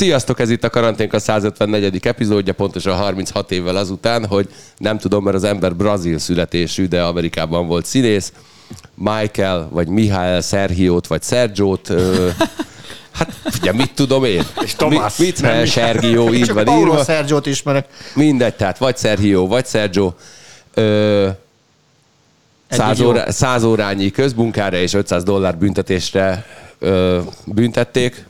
Sziasztok, ez itt a Karanténk a 154. epizódja, pontosan 36 évvel azután, hogy nem tudom, mert az ember brazil születésű, de Amerikában volt színész. Michael, vagy Mihály Serhiót, vagy Sergiót, ö, hát ugye mit tudom én? És Tomás. Mit, mit Sergió, így Csak van Paulo írva. Sergio-t ismerek. Mindegy, tehát vagy Sergio, vagy Sergio. Ö, száz, jó. órá, száz órányi közmunkára és 500 dollár büntetésre ö, büntették,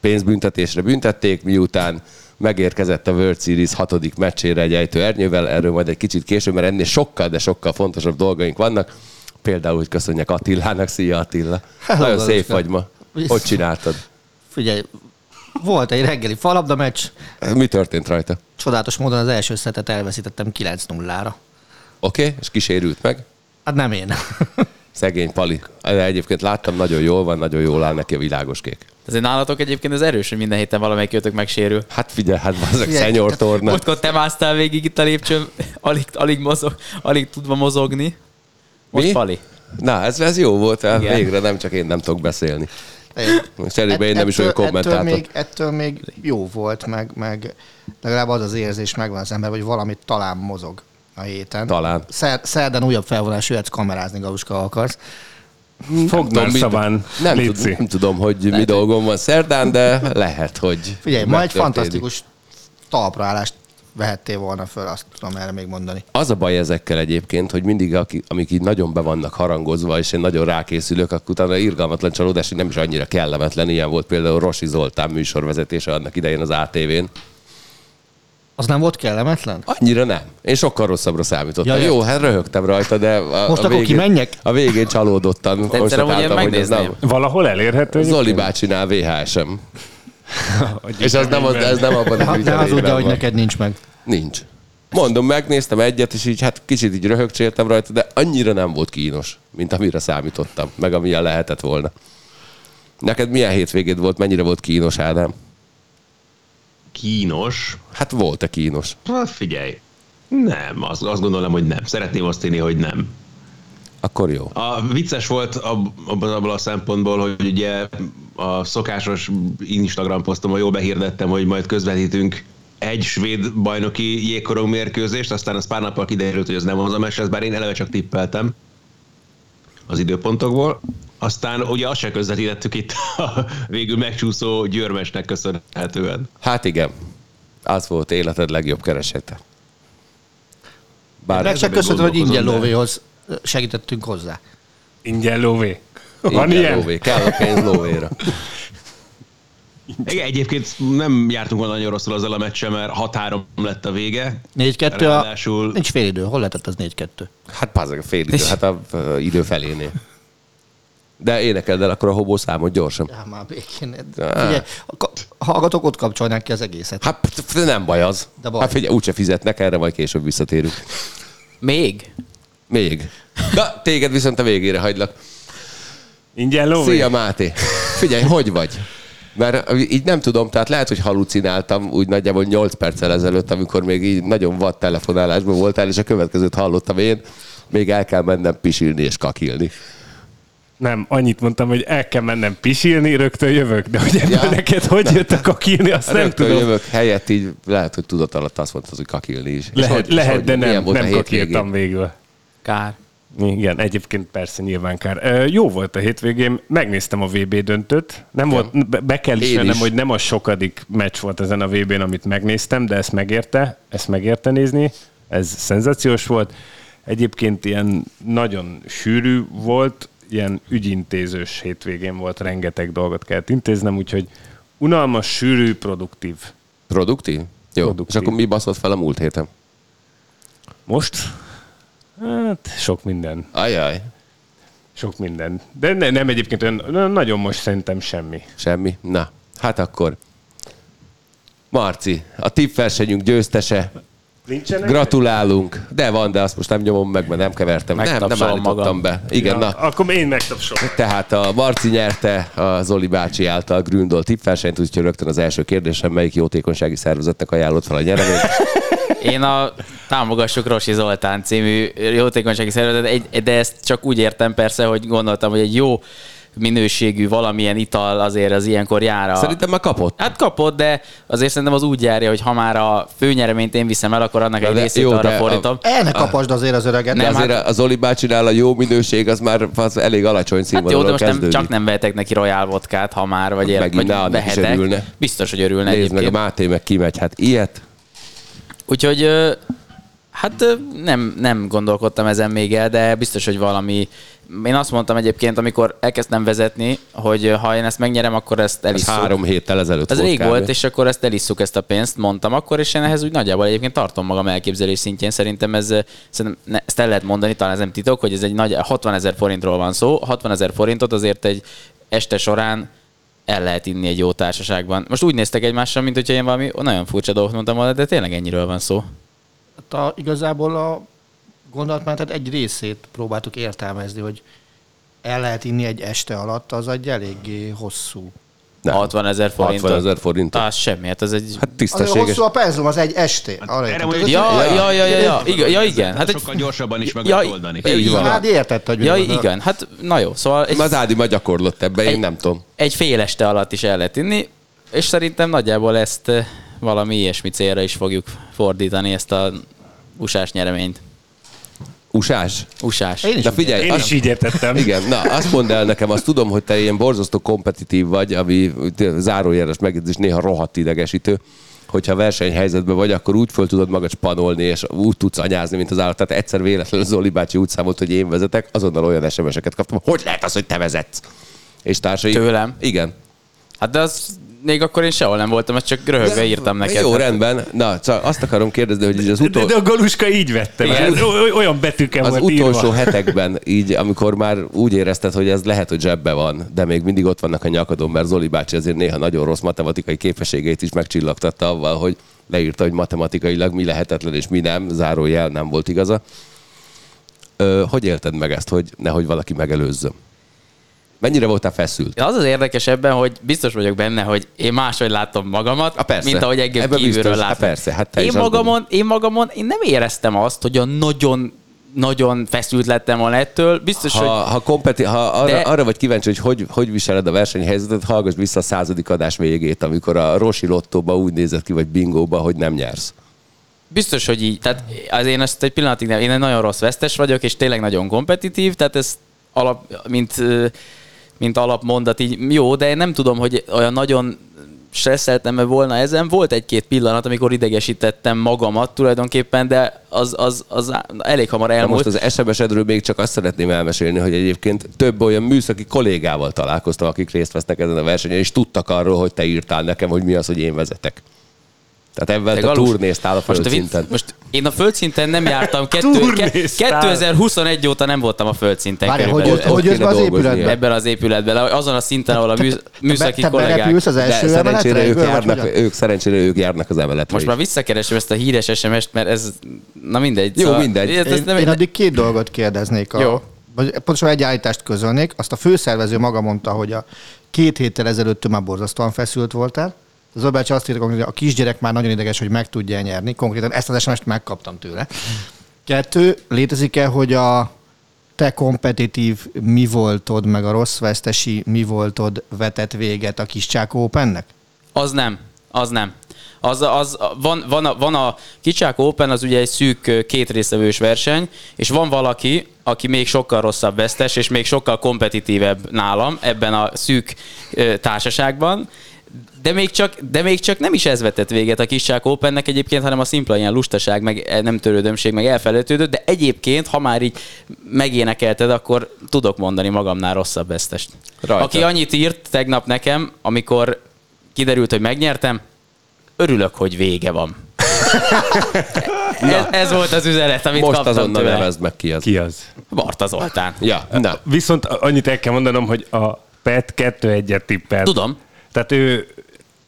pénzbüntetésre büntették, miután megérkezett a World Series hatodik meccsére egy ejtő ernyővel, erről majd egy kicsit később, mert ennél sokkal, de sokkal fontosabb dolgaink vannak. Például, hogy köszönjek Attilának. Szia Attila! Hello, Nagyon szép vagy ma. Hogy csináltad? Figyelj, volt egy reggeli falabda meccs, Mi történt rajta? csodálatos módon az első szetet elveszítettem 9-0-ra. Oké, okay? és kísérült meg? Hát nem én. Szegény Pali. De egyébként láttam, nagyon jól van, nagyon jól áll neki a világos kék. Azért nálatok egyébként ez erős, hogy minden héten valamelyik kötök megsérül. Hát figyelj, hát ezek szenyor torna. Ott te másztál végig itt a lépcsőn, alig, alig, mozog, alig tudva mozogni. Most Mi? Pali. Na, ez, ez jó volt, hát végre nem csak én nem tudok beszélni. Cserébe én nem is olyan ettől, kommentátor. még, ettől még jó volt, meg, meg legalább az az érzés megvan az ember, hogy valamit talán mozog a héten. Talán. Szer, szerdán újabb felvonás jöhetsz kamerázni, Galuska, ha akarsz. Fogd már szaván, nem, tud, nem tudom, hogy mi dolgom van szerdán, de lehet, hogy Figyelj, ma egy fantasztikus talpraállást vehettél volna föl, azt tudom erre még mondani. Az a baj ezekkel egyébként, hogy mindig, aki, amik így nagyon be vannak harangozva, és én nagyon rákészülök, akkor utána irgalmatlan csalódás, hogy nem is annyira kellemetlen. Ilyen volt például Rosi Zoltán műsorvezetése annak idején az ATV-n. Az nem volt kellemetlen? Annyira nem. Én sokkal rosszabbra számítottam. Ja. Jó, hát röhögtem rajta, de a, Most a akkor végén, kimenjek? A végén csalódottan konstatáltam, hogy ez nem. megnézném. Valahol elérhető? Zoli bácsinál VHS-em. És ez nem, az, ez nem abban a üzenében hazudja, hogy neked nincs meg. Nincs. Mondom, megnéztem egyet, és így hát kicsit így röhögcséltem rajta, de annyira nem volt kínos, mint amire számítottam, meg amilyen lehetett volna. Neked milyen hétvégéd volt, mennyire volt kínos, Ádám? Kínos. Hát volt-e kínos? Hát figyelj, nem, azt, azt gondolom, hogy nem. Szeretném azt írni, hogy nem. Akkor jó. A vicces volt ab- abban abban a szempontból, hogy ugye a szokásos Instagram posztomon jól behirdettem, hogy majd közvetítünk egy svéd bajnoki jégkorong mérkőzést, aztán az pár nappal kiderült, hogy az nem az a meccs, ez bár én eleve csak tippeltem az időpontokból. Aztán ugye azt se közvetítettük itt a végül megcsúszó győrmesnek köszönhetően. Hát igen. Az volt életed legjobb keresete. Bár Meg még köszönöm, hogy ingyen lóvéhoz segítettünk hozzá. Ingyen lóvé. Van ingyen ilyen? lóvé, kell a pénz lóvéra. Igen, egyébként nem jártunk volna nagyon rosszul azzal a meccsen, mert 6-3 lett a vége. 4-2, a... Ráadásul nincs fél idő. Hol lehetett az 4-2? Hát pázzag a fél idő, hát a a idő felénél. De énekeld el akkor a hobó számot gyorsan. Ja, már békén. Figyelj, a hallgatók ott kapcsolnák ki az egészet. Hát nem baj az. De baj. Hát figyelj, úgyse fizetnek, erre majd később visszatérünk. Még? Még. Na, téged viszont a végére hagylak. Ingyen lóvé? Szia Máté! Figyelj, hogy vagy? Mert így nem tudom, tehát lehet, hogy halucináltam úgy nagyjából 8 perccel ezelőtt, amikor még így nagyon vad telefonálásban voltál, és a következőt hallottam én, még el kell mennem pisilni és kakilni. Nem, annyit mondtam, hogy el kell mennem pisilni, rögtön jövök, de hogy ebből Ja. neked hogy jöttek a kírni, azt nem Rögtön tudom. jövök helyett így, lehet, hogy tudat alatt azt mondtad, hogy kakilni is. És Lehet, hogy- lehet hogy de nem, nem hétvégén? kakírtam végül. Kár. Igen, egyébként persze nyilván kár. Ö, Jó volt a hétvégém, megnéztem a VB döntőt. Nem volt, be- kell ismernem, is. hogy nem a sokadik meccs volt ezen a VB-n, amit megnéztem, de ezt megérte, ezt megérte nézni. Ez szenzációs volt. Egyébként ilyen nagyon sűrű volt, ilyen ügyintézős hétvégén volt, rengeteg dolgot kellett intéznem, úgyhogy unalmas, sűrű, produktív. Produktív? Jó. Produktív. És akkor mi baszott fel a múlt héten? Most? Hát, sok minden. Ajaj. Sok minden. De ne, nem egyébként olyan, nagyon most szerintem semmi. Semmi? Na, hát akkor. Marci, a tippversenyünk győztese. Nincsenek? Gratulálunk. De van, de azt most nem nyomom meg, mert nem kevertem. Nem, nem állítottam magam. be. Igen, na. Akkor én megtapsolom. Tehát a Marci nyerte a Zoli bácsi által Gründol tippversenyt, úgyhogy rögtön az első kérdésem, melyik jótékonysági szervezetnek ajánlott fel a nyereményt? Én a Támogassuk Rosi Zoltán című jótékonysági szervezet, de ezt csak úgy értem persze, hogy gondoltam, hogy egy jó minőségű valamilyen ital azért az ilyenkor jár a... Szerintem már kapott. Hát kapott, de azért szerintem az úgy járja, hogy ha már a főnyereményt én viszem el, akkor annak Na egy de részét jó, arra de a- fordítom. El ne kapasd azért az öreget. De Nem, azért hát- az Oli bácsinál a jó minőség az már az elég alacsony Hát jó, színvonalon de most nem, kezdődik. csak nem vehetek neki Royal vodkát, ha már, vagy, Megint vagy vehetek. örülne. Biztos, hogy örülne Nézd meg, a egyébként. Máté meg kimegy. Hát ilyet? Úgyhogy hát nem, nem gondolkodtam ezen még el, de biztos, hogy valami... Én azt mondtam egyébként, amikor elkezdtem vezetni, hogy ö, ha én ezt megnyerem, akkor ezt Ez elisszuk. három héttel ezelőtt Ez volt rég kb. volt, és akkor ezt elisszuk ezt a pénzt, mondtam akkor, és én ehhez úgy nagyjából egyébként tartom magam elképzelés szintjén. Szerintem ez, ö, szerintem ne, ezt el lehet mondani, talán ez nem titok, hogy ez egy nagy 60 ezer forintról van szó. 60 ezer forintot azért egy este során el lehet inni egy jó társaságban. Most úgy néztek egymásra, mint hogyha én valami nagyon furcsa dolgot mondtam volna, de tényleg ennyiről van szó. Hát a, igazából a gondolatmenetet egy részét próbáltuk értelmezni, hogy el lehet inni egy este alatt, az egy eléggé hosszú. Nem. 60 ezer forint. 60 ezer forintot. Az semmi, hát az egy... Hát Azért tisztességes. hosszú a penzum, az egy erre értem. mondjuk- Ja, Ja. ja, ja, ja, ja, igen, ja, igen. Hát egy... Sokkal gyorsabban is meg Ja, lehet oldani. így van. Hát érted, hogy Ja, igen, hát na jó, szóval egy, Az Ádi már gyakorlott ebbe, én Egy- nem tudom. egy fél este alatt is el lehet inni, és szerintem nagyjából ezt eh, valami ilyesmi célra is fogjuk fordítani, ezt a usás nyereményt. Usás? Usás. Én is Na úgy figyelj, Én azt- is így értettem. Igen, na azt mondd el nekem, azt tudom, hogy te ilyen borzasztó kompetitív vagy, ami zárójeles megjegyzés néha rohadt idegesítő, hogyha versenyhelyzetben vagy, akkor úgy föl tudod magad spanolni, és úgy tudsz anyázni, mint az állat. Tehát egyszer véletlenül Zoli bácsi úgy számolt, hogy én vezetek, azonnal olyan SMS-eket kaptam, hogy lehet az, hogy te vezetsz? És társai... Tőlem? Igen. Hát de az még akkor én sehol nem voltam, ezt csak röhögve írtam neked. Jó, rendben. Na, csak azt akarom kérdezni, hogy az De, utolsó... de a Galuska így vette, Igen. olyan betűkkel Az volt utolsó írva. hetekben, így, amikor már úgy érezted, hogy ez lehet, hogy zsebbe van, de még mindig ott vannak a nyakadon, mert Zoli bácsi azért néha nagyon rossz matematikai képességeit is megcsillagtatta avval, hogy leírta, hogy matematikailag mi lehetetlen és mi nem, zárójel nem volt igaza. Ö, hogy élted meg ezt, hogy nehogy valaki megelőzzön? Mennyire voltál feszült? Az az érdekes ebben, hogy biztos vagyok benne, hogy én máshogy látom magamat, A persze. mint ahogy engem Ebben kívülről biztos. látom. Persze, hát én magamon, én magamon, én nem éreztem azt, hogy a nagyon nagyon feszült lettem volna ettől. Biztos, Ha, hogy ha, kompeti- ha arra, De- arra vagy kíváncsi, hogy, hogy hogy viseled a versenyhelyzetet, hallgass vissza a századik adás végét, amikor a Rosi Lottóba úgy nézett ki, vagy bingóba, hogy nem nyersz. Biztos, hogy így. Tehát az én ezt egy pillanatig nem. Én egy nagyon rossz vesztes vagyok, és tényleg nagyon kompetitív, tehát ez alap, mint, mint alapmondat így jó, de én nem tudom, hogy olyan nagyon stresszeltem -e volna ezen. Volt egy-két pillanat, amikor idegesítettem magamat tulajdonképpen, de az, az, az elég hamar Na elmúlt. most az SMS-edről még csak azt szeretném elmesélni, hogy egyébként több olyan műszaki kollégával találkoztam, akik részt vesznek ezen a versenyen, és tudtak arról, hogy te írtál nekem, hogy mi az, hogy én vezetek. Tehát ebben Te te Galus, turnéztál a most, a földszinten. vicc- most én a földszinten nem jártam. Kettő, ke, Turnéztál. 2021 óta nem voltam a földszinten. Várj, hogy, körülbelül. hogy, jössz be az kéne dolgozni. épületbe? ebben az épületben, azon a szinten, ahol a mű, műszaki te kollégák... berepülsz az De első szerencsére emeletre, ők, járnak, ők, szerencsére ők járnak az emeletre Most is. már visszakeresem ezt a híres SMS-t, mert ez... Na mindegy. Jó, mindegy. Ez, ez Én, nem, én addig két dolgot kérdeznék. A, Jó. Vagy pontosan egy állítást közölnék. Azt a főszervező maga mondta, hogy a két héttel ezelőtt már borzasztóan feszült voltál. Az Öbelcsi azt írta, hogy a kisgyerek már nagyon ideges, hogy meg tudja nyerni. Konkrétan ezt az SMS-t megkaptam tőle. Kettő, létezik-e, hogy a te kompetitív mi voltod, meg a rossz vesztesi mi voltod vetett véget a kis Csákó Opennek? Az nem. Az nem. Az, az, van, van, a, van a Kicsák Open, az ugye egy szűk két részevős verseny, és van valaki, aki még sokkal rosszabb vesztes, és még sokkal kompetitívebb nálam ebben a szűk társaságban, de még, csak, de még csak nem is ez vetett véget a Kicsák Opennek egyébként, hanem a szimpla ilyen lustaság, meg e, nem törődömség, meg elfelejtődött, de egyébként, ha már így megénekelted, akkor tudok mondani magamnál rosszabb vesztest. Rajta. Aki annyit írt tegnap nekem, amikor kiderült, hogy megnyertem, örülök, hogy vége van. ez, ez volt az üzenet, amit Most kaptam azonnal tőle. nevezd meg ki az. Ki az? Barta Zoltán. Ja, na. Viszont annyit el kell mondanom, hogy a Pet 2-1-et tippelt. Tudom. Tehát ő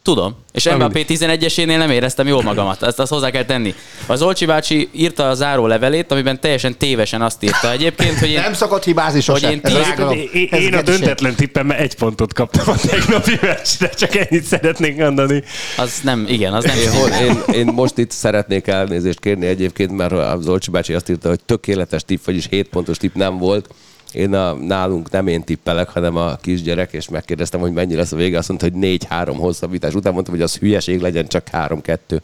Tudom. És Mbappé 11-esénél nem éreztem jól magamat. Ezt azt hozzá kell tenni. Az Olcsi bácsi írta a záró levelét, amiben teljesen tévesen azt írta egyébként, hogy én, Nem szokott hibázni sosem. én Ez tíz- rágalom. én, én, Ez én a döntetlen tippemmel egy pontot kaptam a tegnapi meccsre, csak ennyit szeretnék mondani. az nem, igen, az nem Én, hol, én, én most itt szeretnék elnézést kérni egyébként, mert az Olcsi bácsi azt írta, hogy tökéletes tipp, vagyis 7 pontos tipp nem volt. Én a, nálunk nem én tippelek, hanem a kisgyerek, és megkérdeztem, hogy mennyi lesz a vége. Azt mondta, hogy 4-3 hosszabbítás. Utána mondtam, hogy az hülyeség legyen csak 3-2.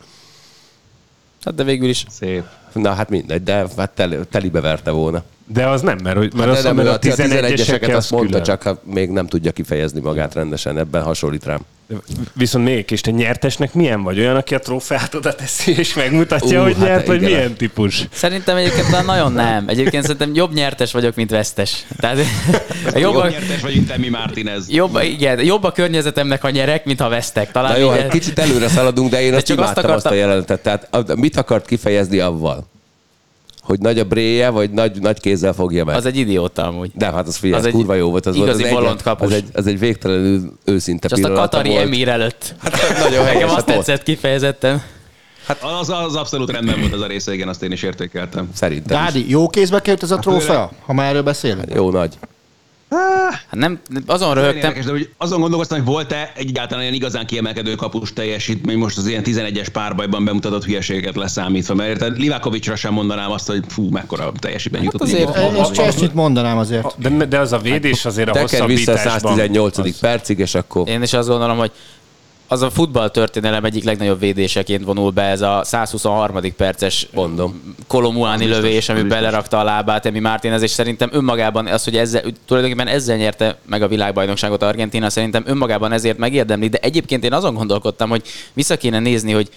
Hát de végül is Szép. Na hát mindegy, de hát teli, telibe verte volna. De az nem, mert, mert Hát azt de nem, ő a a 11-eseket 11-eseket azt mondta, csak ha még nem tudja kifejezni magát rendesen, ebben hasonlít rám. Viszont még és te nyertesnek milyen vagy? Olyan, aki a trófeát oda teszi, és megmutatja, Ú, hogy hát nyert, vagy igen. milyen típus? Szerintem egyébként már nagyon nem. Egyébként szerintem jobb nyertes vagyok, mint vesztes. Tehát jobb, Jobb a, nyertes vagy, mint Emi Martinez. jobb, igen, jobb a környezetemnek, ha nyerek, mint ha vesztek. Talán Na jó, így- hát kicsit előre szaladunk, de én De azt csak azt imádtam azt, a akartam- jelenetet. Tehát mit akart kifejezni avval? Hogy nagy a bréje, vagy nagy, nagy kézzel fogja meg? Az egy idióta amúgy. De hát az figyelj, Az az egy kurva jó volt. Az igazi volt, az. Egy, az, egy, az egy végtelenül őszinte És azt a Katari volt. emír előtt. Nagyon helyes, Nekem azt hát tetszett kifejezetten. Az, az abszolút rendben volt az a része, igen, azt én is értékeltem. Szerintem is. Gádi, jó kézbe került ez a trófea, ha már erről beszélünk? Jó nagy. Hát nem, azon röhögtem, érdekes, de hogy azon gondolkoztam, hogy volt-e egyáltalán ilyen igazán kiemelkedő kapus teljesítmény most az ilyen 11-es párbajban bemutatott hülyeségeket leszámítva, mert érted, Livákovicsra sem mondanám azt, hogy fú, mekkora teljesítmény jutott. azért- így. És Csesnyit mondanám azért. De, de az a védés azért a hosszabbításban. 118. percig, és akkor én is azt gondolom, hogy az a futball történelem egyik legnagyobb védéseként vonul be ez a 123. perces Mondom. Kolomuáni biztos, lövés, ami biztos. belerakta a lábát Emi Martinez, és szerintem önmagában az, hogy ezzel, tulajdonképpen ezzel nyerte meg a világbajnokságot Argentina, szerintem önmagában ezért megérdemli, de egyébként én azon gondolkodtam, hogy vissza kéne nézni, hogy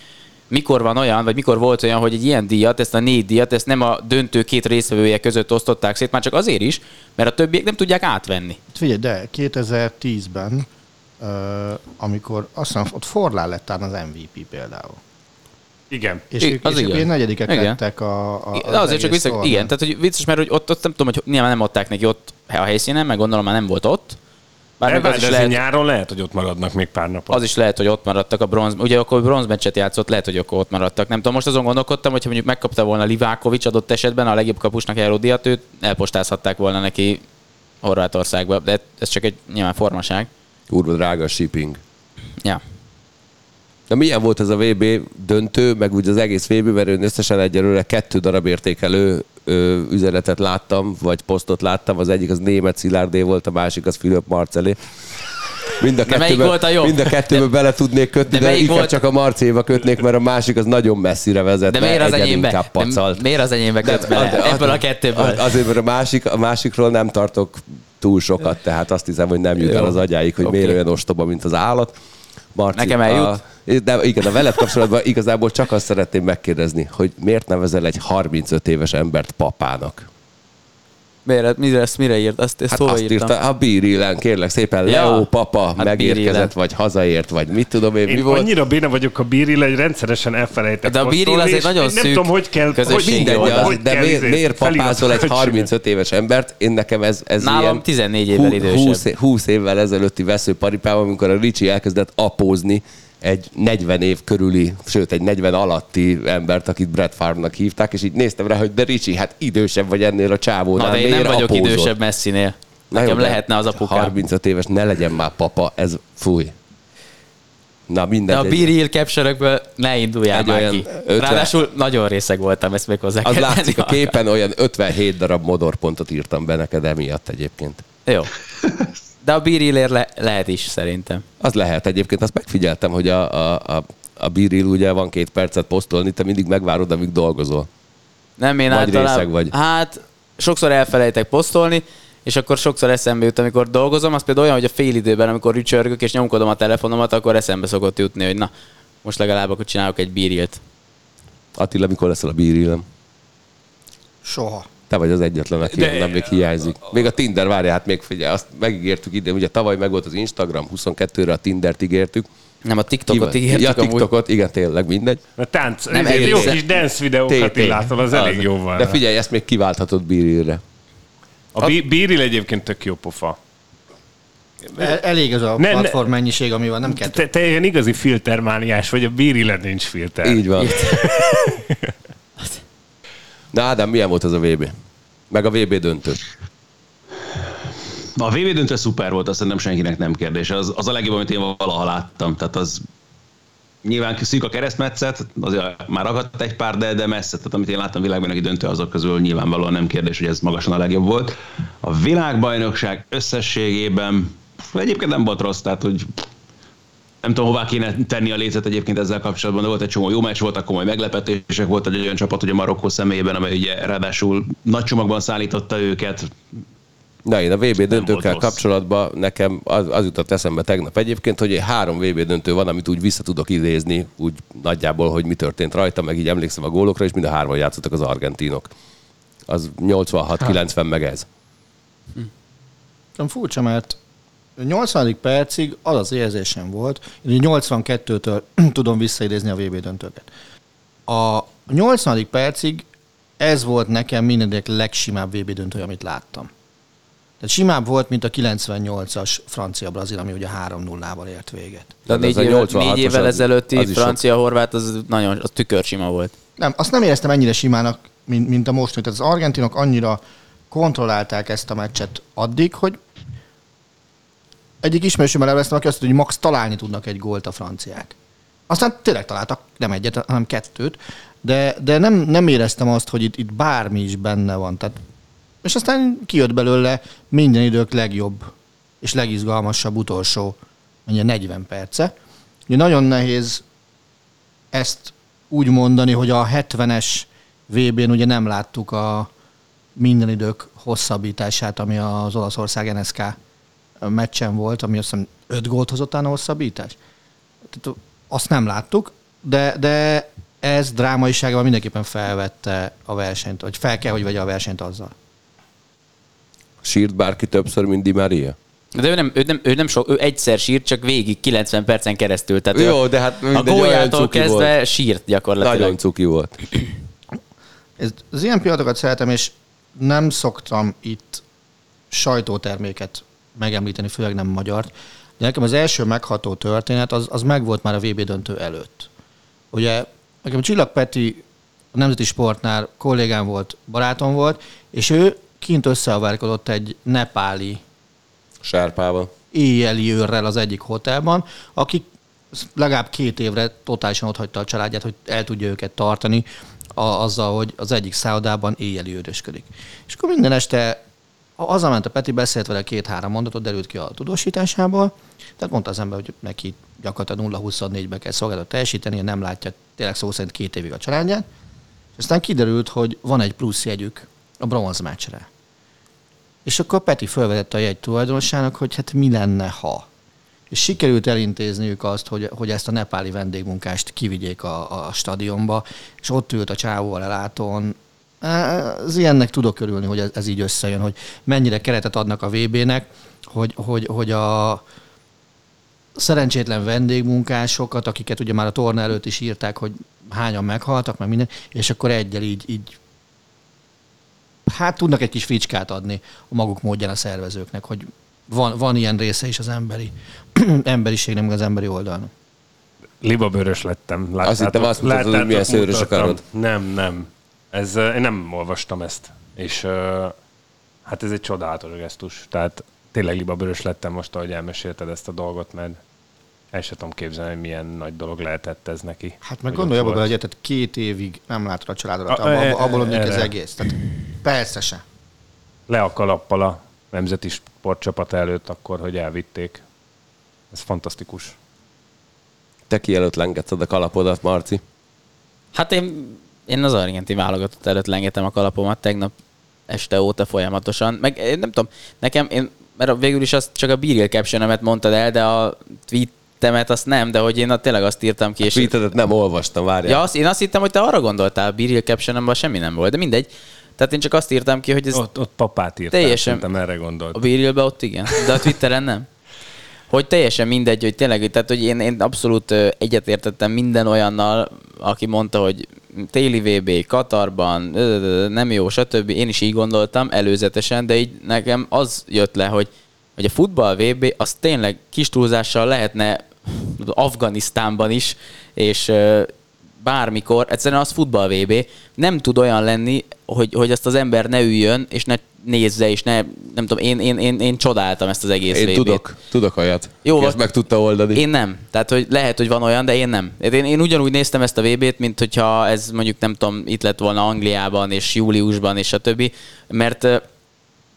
mikor van olyan, vagy mikor volt olyan, hogy egy ilyen díjat, ezt a négy díjat, ezt nem a döntő két részvevője között osztották szét, már csak azért is, mert a többiek nem tudják átvenni. Figyelj, de 2010-ben, uh, amikor azt hiszem, ott Forlán lett az MVP például. Igen. És I- ők, az és ők igen. negyedikek Igen. lettek a, a De azért csak vissza, szorban. igen, tehát hogy vicces, mert hogy ott, ott nem tudom, hogy nyilván nem adták neki ott a helyszínen, meg gondolom már nem volt ott. Bár de az is, lehet, nyáron lehet, hogy ott maradnak még pár napot. az is lehet, hogy ott maradtak a bronz, ugye akkor bronzmeccset játszott, lehet, hogy akkor ott maradtak. Nem tudom, most azon gondolkodtam, hogyha mondjuk megkapta volna Livákovics adott esetben a legjobb kapusnak járó díjat, őt elpostázhatták volna neki Horvátországba, de ez csak egy nyilván formaság. Kurva drága a shipping. Ja. De milyen volt ez a VB döntő, meg úgy az egész VB, mert én összesen egyelőre kettő darab értékelő ö, üzenetet láttam, vagy posztot láttam. Az egyik az német Szilárdé volt, a másik az Fülöp Marceli. Mind a De kettőbe, volt a jobb? Mind a kettőbe bele tudnék kötni, de de, inkább volt- csak a Marcéba kötnék, mert a másik az nagyon messzire vezet. De miért az enyémbe? inkább De pacalt. miért az enyémbe kötsz bele? Az- az- Ebből a kettőből. az- Azért, mert a, másik, a másikról nem tartok túl sokat, tehát azt hiszem, hogy nem jut el az agyáig, hogy Oké. miért olyan ostoba, mint az állat. Marci, Nekem eljut. A, de igen, a veled kapcsolatban igazából csak azt szeretném megkérdezni, hogy miért nevezel egy 35 éves embert papának? Miért, mire, ezt mire írt? Azt, ezt Hát hova azt írtam? írta, a bírilen, kérlek szépen, Ja. Leo papa Hát megérkezett, vagy hazaért, vagy mit tudom én, mi Én volt. annyira béna vagyok a bíril, hogy rendszeresen elfelejtek De a Bíril posztolni, az egy és nagyon én Nem szűk tudom, hogy kell, hogy közösségi Mindegy, hogy az, de kell miért, izé miért papázol egy feliratokat 35 éves embert? Én nekem ez, ez Nálam ilyen 14 évvel idősebb. 20, é- 20 évvel ezelőtti veszőparipában, amikor a Ricsi elkezdett apózni egy 40 év körüli, sőt egy 40 alatti embert, akit Brett Favre-nak hívták, és így néztem rá, hogy de Ricsi, hát idősebb vagy ennél a csávónál, Na, de én nem vagyok apózol? idősebb messzinél. Na Nekem jó, de lehetne az apukám. 35 éves, ne legyen már papa, ez fúj. Na De mindegy. a Biril capture ne induljál Egy már olyan ki. 50 Ráadásul nagyon részeg voltam, ezt még hozzá az látszik a képen, olyan 57 darab modorpontot írtam be neked emiatt egyébként. Jó. De a Birilért le- lehet is, szerintem. Az lehet egyébként, azt megfigyeltem, hogy a, a, a, a Biril ugye van két percet posztolni, te mindig megvárod, amíg dolgozol. Nem én Vagy általában... részeg vagy. Hát, sokszor elfelejtek posztolni, és akkor sokszor eszembe jut, amikor dolgozom, az például olyan, hogy a fél időben, amikor rücsörgök és nyomkodom a telefonomat, akkor eszembe szokott jutni, hogy na, most legalább akkor csinálok egy bírilt. Attila, mikor leszel a Birilem? Soha. Te vagy az egyetlen, aki De- nem még hiányzik. Még a Tinder, várja, hát még figyelj, azt megígértük idén, ugye tavaly meg volt az Instagram, 22-re a Tindert ígértük. Nem, a TikTokot ígértük ja. TikTokot, igen, tényleg, mindegy. A tánc, Nem nem, jó kis dance videókat. Attilától, az elég jó van. De figyelj, ezt még kiválthatod Birilre. A Bíril egyébként tök jó pofa. El, elég az a Ne- ne- platform mennyiség, ami van, nem kell. Te, te ilyen igazi filtermániás vagy, a Bírilen nincs filter. Így van. Na Ádám, milyen volt az a VB? Meg a VB döntő. A VB döntő szuper volt, azt szerintem senkinek nem kérdés. Az, az a legjobb, amit én valaha láttam. Tehát az nyilván szűk a keresztmetszet, azért már akadt egy pár, de, de messze, tehát amit én láttam világbajnoki döntő azok közül nyilvánvalóan nem kérdés, hogy ez magasan a legjobb volt. A világbajnokság összességében egyébként nem volt rossz, tehát hogy nem tudom, hová kéne tenni a lécet egyébként ezzel kapcsolatban, de volt egy csomó jó meccs, voltak komoly meglepetések, volt egy olyan csapat, ugye Marokkó személyében, amely ugye ráadásul nagy csomagban szállította őket, Na, én a VB döntőkkel kapcsolatban nekem az, az jutott eszembe tegnap egyébként, hogy három VB döntő van, amit úgy vissza tudok idézni, úgy nagyjából, hogy mi történt rajta, meg így emlékszem a gólokra, és mind a hárman játszottak az argentinok. Az 86-90 meg ez. Nem furcsa, mert a 80. percig az az érzésem volt, én 82-től tudom visszaidézni a VB döntőket. A 80. percig ez volt nekem mindenek legsimább VB döntő, amit láttam. Tehát simább volt, mint a 98-as francia-brazil, ami ugye 3-0-val ért véget. De négy, ez a évvel, 86-os négy évvel az- ezelőtti francia-horvát, az nagyon, az tükörsima volt. Nem, azt nem éreztem ennyire simának, mint, mint a most. Tehát az argentinok annyira kontrollálták ezt a meccset addig, hogy egyik ismerősömmel elvesztem, aki azt mondta, hogy max találni tudnak egy gólt a franciák. Aztán tényleg találtak nem egyet, hanem kettőt, de, de nem, nem éreztem azt, hogy itt, itt bármi is benne van. Tehát, és aztán kijött belőle minden idők legjobb és legizgalmasabb utolsó mondja 40 perce. Ugye nagyon nehéz ezt úgy mondani, hogy a 70-es VB-n ugye nem láttuk a minden idők hosszabbítását, ami az Olaszország NSK meccsen volt, ami azt hiszem 5 gólt hozott a hosszabbítás. Tehát azt nem láttuk, de, de ez drámaiságban mindenképpen felvette a versenyt, vagy fel kell, hogy vegye a versenyt azzal. Sírt bárki többször, mint Di Maria? De ő nem, ő nem, ő nem sok, ő egyszer sírt, csak végig 90 percen keresztül. Tehát Jó, ő de hát a góljától kezdve volt. sírt gyakorlatilag. Nagyon cuki volt. Ez, az ilyen pillanatokat szeretem, és nem szoktam itt sajtóterméket megemlíteni, főleg nem magyart, de nekem az első megható történet, az, az megvolt már a VB döntő előtt. Ugye nekem Csillag Peti a Nemzeti Sportnál kollégám volt, barátom volt, és ő kint összeavárkodott egy nepáli Sárpával. éjjeli őrrel az egyik hotelban, aki legalább két évre totálisan otthagyta a családját, hogy el tudja őket tartani a, azzal, hogy az egyik szállodában éjjeli őrösködik. És akkor minden este hazament a Peti, beszélt vele két-három mondatot, derült ki a tudósításából, tehát mondta az ember, hogy neki gyakorlatilag 0-24-be kell szolgálatot teljesíteni, nem látja tényleg szó szerint két évig a családját, és aztán kiderült, hogy van egy plusz jegyük a bronz meccsre. És akkor Peti felvetette a jegy tulajdonosának, hogy hát mi lenne, ha. És sikerült elintézniük azt, hogy, hogy ezt a nepáli vendégmunkást kivigyék a, a stadionba, és ott ült a csávóval elátón. Az ilyennek tudok örülni, hogy ez, ez így összejön, hogy mennyire keretet adnak a VB-nek, hogy, hogy, hogy a szerencsétlen vendégmunkásokat, akiket ugye már a torna előtt is írták, hogy hányan meghaltak, meg minden, és akkor egyel így, így hát tudnak egy kis fricskát adni a maguk módján a szervezőknek, hogy van, van ilyen része is az emberi emberiségnek, meg az emberi oldalnak. Libabőrös lettem. Azt hittem, azt mutatod, hogy milyen szőrös a mutattam. karod. Nem, nem. Ez, én nem olvastam ezt. És hát ez egy csodálatos gesztus. Tehát tényleg libabőrös lettem most, ahogy elmesélted ezt a dolgot, mert el sem tudom képzelni, hogy milyen nagy dolog lehetett ez neki. Hát meg Hogy gondolj abba bele, volt. hogy tehát két évig nem látod a családodat, A- abból, e- abból, az erre. egész. Tehát persze se. Le a kalappal a nemzeti sportcsapat előtt akkor, hogy elvitték. Ez fantasztikus. Te ki előtt lengetted a kalapodat, Marci? Hát én, én az argentin válogatott előtt lengetem a kalapomat tegnap este óta folyamatosan. Meg én nem tudom, nekem, én, mert végül is azt csak a Biril caption mondtad el, de a tweetemet azt nem, de hogy én a, tényleg azt írtam ki. És Tweetedet nem olvastam, várjál. Ja, azt, én azt hittem, hogy te arra gondoltál, a Biril caption semmi nem volt, de mindegy. Tehát én csak azt írtam ki, hogy ez Ott, ott papát írtál, Teljesen- szerintem erre gondolt. a Birilbe ott igen, de a Twitteren nem. Hogy teljesen mindegy, hogy tényleg, tehát hogy én, én abszolút egyetértettem minden olyannal, aki mondta, hogy téli VB, Katarban, nem jó, stb. Én is így gondoltam előzetesen, de így nekem az jött le, hogy, hogy a futball VB az tényleg kis túlzással lehetne Afganisztánban is, és bármikor, egyszerűen az futball VB, nem tud olyan lenni, hogy, hogy ezt az ember ne üljön, és ne nézze, és ne, nem tudom, én, én, én, én csodáltam ezt az egész Én VB-t. tudok, tudok olyat. Jó, vagy- ezt meg tudta oldani. Én nem. Tehát, hogy lehet, hogy van olyan, de én nem. Én, én ugyanúgy néztem ezt a VB-t, mint hogyha ez mondjuk nem tudom, itt lett volna Angliában, és júliusban, és a többi, mert uh,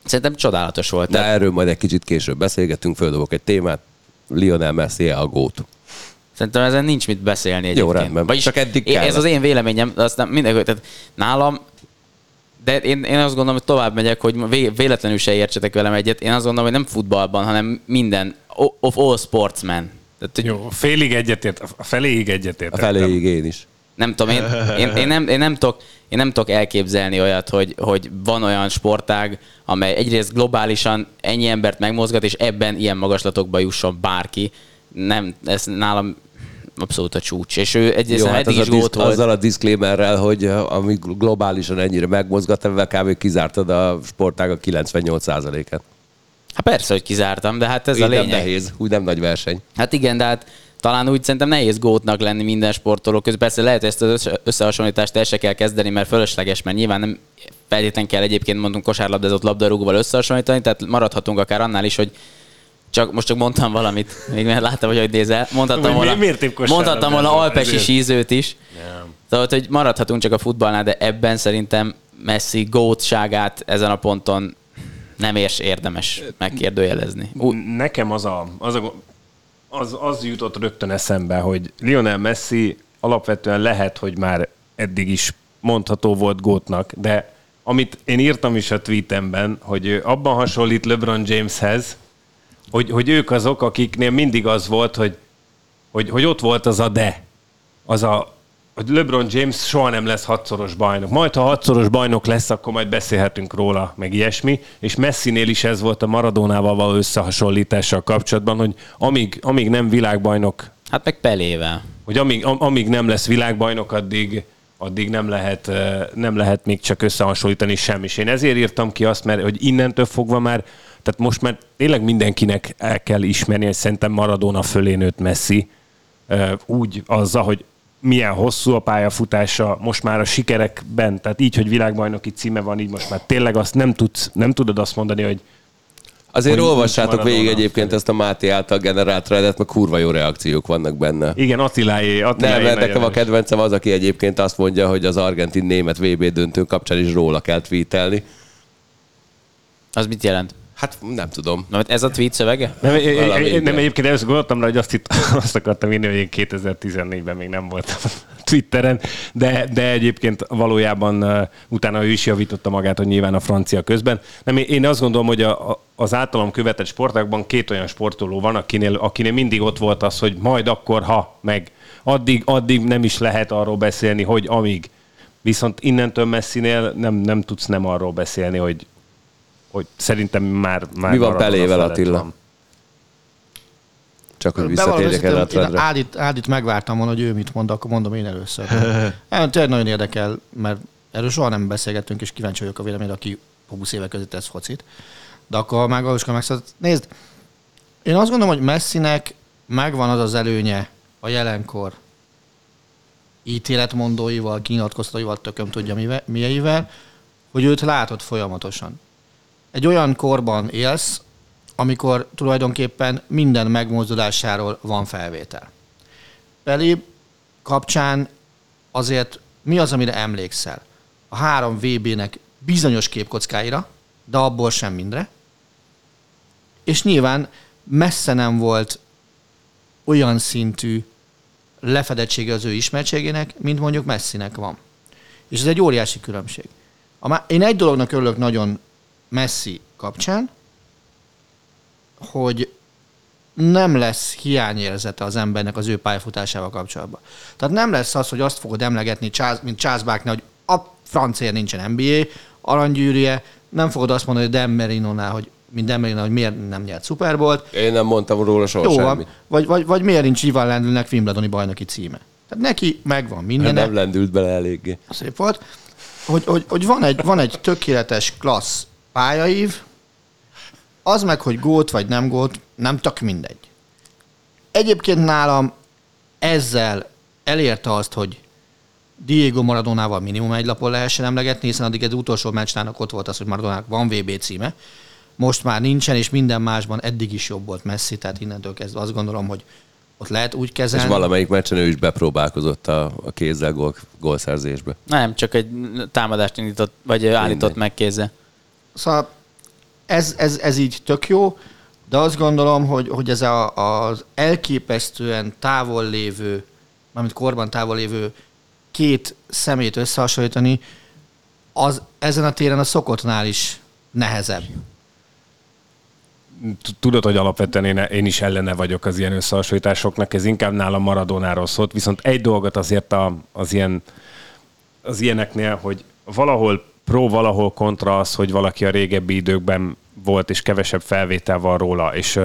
szerintem csodálatos volt. De erről majd egy kicsit később beszélgetünk, földobok egy témát. Lionel Messi a gót. Szerintem ezen nincs mit beszélni egyébként. rendben. Csak eddig én- Ez az én véleményem, de aztán mindenki, tehát nálam de én, én azt gondolom, hogy tovább megyek, hogy vé- véletlenül se értsetek velem egyet. Én azt gondolom, hogy nem futballban, hanem minden, of all sportsmen. Tehát, hogy Jó, félig egyetért, a feléig egyetért. A feléig én is. nem tudom, én, én, én, nem, én, nem tudok, én nem tudok elképzelni olyat, hogy, hogy van olyan sportág, amely egyrészt globálisan ennyi embert megmozgat, és ebben ilyen magaslatokba jusson bárki. Nem, ez nálam abszolút a csúcs. És ő egyrészt Jó, hát eddig az is a disz, volt. azzal a disclaimerrel, hogy ami globálisan ennyire megmozgat, ebben kb. kizártad a sportág a 98%-et. Hát persze, hogy kizártam, de hát ez Ez a nem lényeg. nehéz, úgy nem nagy verseny. Hát igen, de hát talán úgy szerintem nehéz gótnak lenni minden sportoló közben. Persze lehet ezt az össze- összehasonlítást el se kell kezdeni, mert fölösleges, mert nyilván nem feltétlenül kell egyébként mondunk kosárlabdázott labdarúgóval összehasonlítani, tehát maradhatunk akár annál is, hogy csak, most csak mondtam valamit, még mert láttam, hogy hogy nézel. Mondhattam volna, mondhattam volna alpesi sízőt is. Szóval, hogy maradhatunk csak a futballnál, de ebben szerintem Messi gótságát ezen a ponton nem érs érdemes megkérdőjelezni. Nekem az a, az, a, az, az jutott rögtön eszembe, hogy Lionel Messi alapvetően lehet, hogy már eddig is mondható volt gótnak, de amit én írtam is a tweetemben, hogy abban hasonlít LeBron Jameshez, hogy, hogy ők azok, akiknél mindig az volt, hogy, hogy, hogy ott volt az a de. Az a, hogy LeBron James soha nem lesz hatszoros bajnok. Majd, ha hatszoros bajnok lesz, akkor majd beszélhetünk róla, meg ilyesmi. És Messinél is ez volt a Maradónával való összehasonlítással kapcsolatban, hogy amíg, amíg nem világbajnok, hát meg Pelével. hogy amíg, am, amíg nem lesz világbajnok, addig, addig nem lehet, eh, nem lehet még csak összehasonlítani semmi. És én ezért írtam ki azt, mert hogy innentől fogva már, tehát most már tényleg mindenkinek el kell ismerni, hogy szerintem Maradona fölé nőtt Messi, eh, úgy azzal, hogy milyen hosszú a pályafutása, most már a sikerekben, tehát így, hogy világbajnoki címe van, így most már tényleg azt nem, tudsz, nem tudod azt mondani, hogy Azért Hogy olvassátok végig egyébként ezt a Máté által generált threadet, mert kurva jó reakciók vannak benne. igen, Attiláé, Attiláé Nem, mert nekem a kedvencem az, aki egyébként azt mondja, hogy az argentin-német VB döntő kapcsán is róla kell tweetelni. Az mit jelent? Hát nem tudom. Na, ez a tweet szövege? Nem, én- én- Valami, én, nem egyébként először gondoltam rá, hogy azt, itt, azt akartam írni, hogy én 2014-ben még nem voltam Twitteren, de, de egyébként valójában uh, utána ő is javította magát, hogy nyilván a francia közben. Nem, én- én azt gondolom, hogy a, a, az általam követett sportákban két olyan sportoló van, akinél, akinél mindig ott volt az, hogy majd akkor, ha, meg addig, addig nem is lehet arról beszélni, hogy amíg. Viszont innentől messzinél nem, nem tudsz nem arról beszélni, hogy, hogy szerintem már, már Mi van Pelével, Attila? van. Csak hogy visszatérjek erre a én threadre. Ádit, Ádit megvártam volna, hogy ő mit mond, akkor mondom én először. hát, tényleg nagyon érdekel, mert erről soha nem beszélgettünk, és kíváncsi vagyok a véleményre, aki 20 éve között tesz focit. De akkor már Galuska megszállt. Nézd, én azt gondolom, hogy Messinek megvan az az előnye a jelenkor ítéletmondóival, kinyilatkoztatóival, tököm tudja mivel, mieivel, hogy őt látod folyamatosan. Egy olyan korban élsz, amikor tulajdonképpen minden megmozdulásáról van felvétel. Pelé kapcsán azért mi az, amire emlékszel? A három VB-nek bizonyos képkockáira, de abból sem mindre. És nyilván messze nem volt olyan szintű lefedettsége az ő ismertségének, mint mondjuk Messinek van. És ez egy óriási különbség. Én egy dolognak örülök nagyon Messi kapcsán, hogy nem lesz hiányérzete az embernek az ő pályafutásával kapcsolatban. Tehát nem lesz az, hogy azt fogod emlegetni, mint Barkley, hogy a francia nincsen NBA, aranygyűrűje, nem fogod azt mondani, hogy Dan Marino-nál, hogy mint Dan Marino, hogy miért nem nyert Super Bowl-t, Én nem mondtam róla soha jó semmit. vagy, vagy, vagy miért nincs Ivan Lendlnek Wimbledoni bajnoki címe. Tehát neki megvan minden. Nem lendült bele eléggé. szép volt, hogy, hogy, hogy van, egy, van egy tökéletes klassz pályaív, az meg, hogy gót vagy nem gót, nem tök mindegy. Egyébként nálam ezzel elérte azt, hogy Diego Maradonával minimum egy lapon lehessen emlegetni, hiszen addig egy utolsó meccsnának ott volt az, hogy Maradonának van VB címe. Most már nincsen, és minden másban eddig is jobb volt Messi, tehát innentől kezdve azt gondolom, hogy ott lehet úgy És kezelni. valamelyik meccsen ő is bepróbálkozott a, a kézzel gól, gólszerzésbe. Nem, csak egy támadást indított, vagy állított Mindegy. meg kézzel. Szóval ez, ez, ez így tök jó, de azt gondolom, hogy, hogy ez a, az elképesztően távol lévő, mármint korban távol lévő két szemét összehasonlítani, az ezen a téren a szokottnál is nehezebb. Tudod, hogy alapvetően én, én is ellene vagyok az ilyen összehasonlításoknak, ez inkább nálam Maradonáról szólt, viszont egy dolgot azért a, az, ilyen, az ilyeneknél, hogy valahol pro, valahol kontra az, hogy valaki a régebbi időkben volt, és kevesebb felvétel van róla, és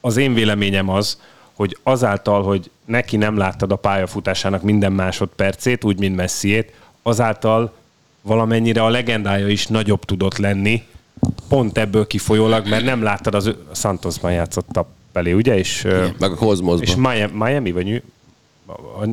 az én véleményem az, hogy azáltal, hogy neki nem láttad a pályafutásának minden másodpercét, úgy, mint Messiét, azáltal valamennyire a legendája is nagyobb tudott lenni, pont ebből kifolyólag, mert nem láttad az ő- Santosban játszott a belé, ugye? És, ö, Meg a Kozmoszban. és Miami, Miami vagy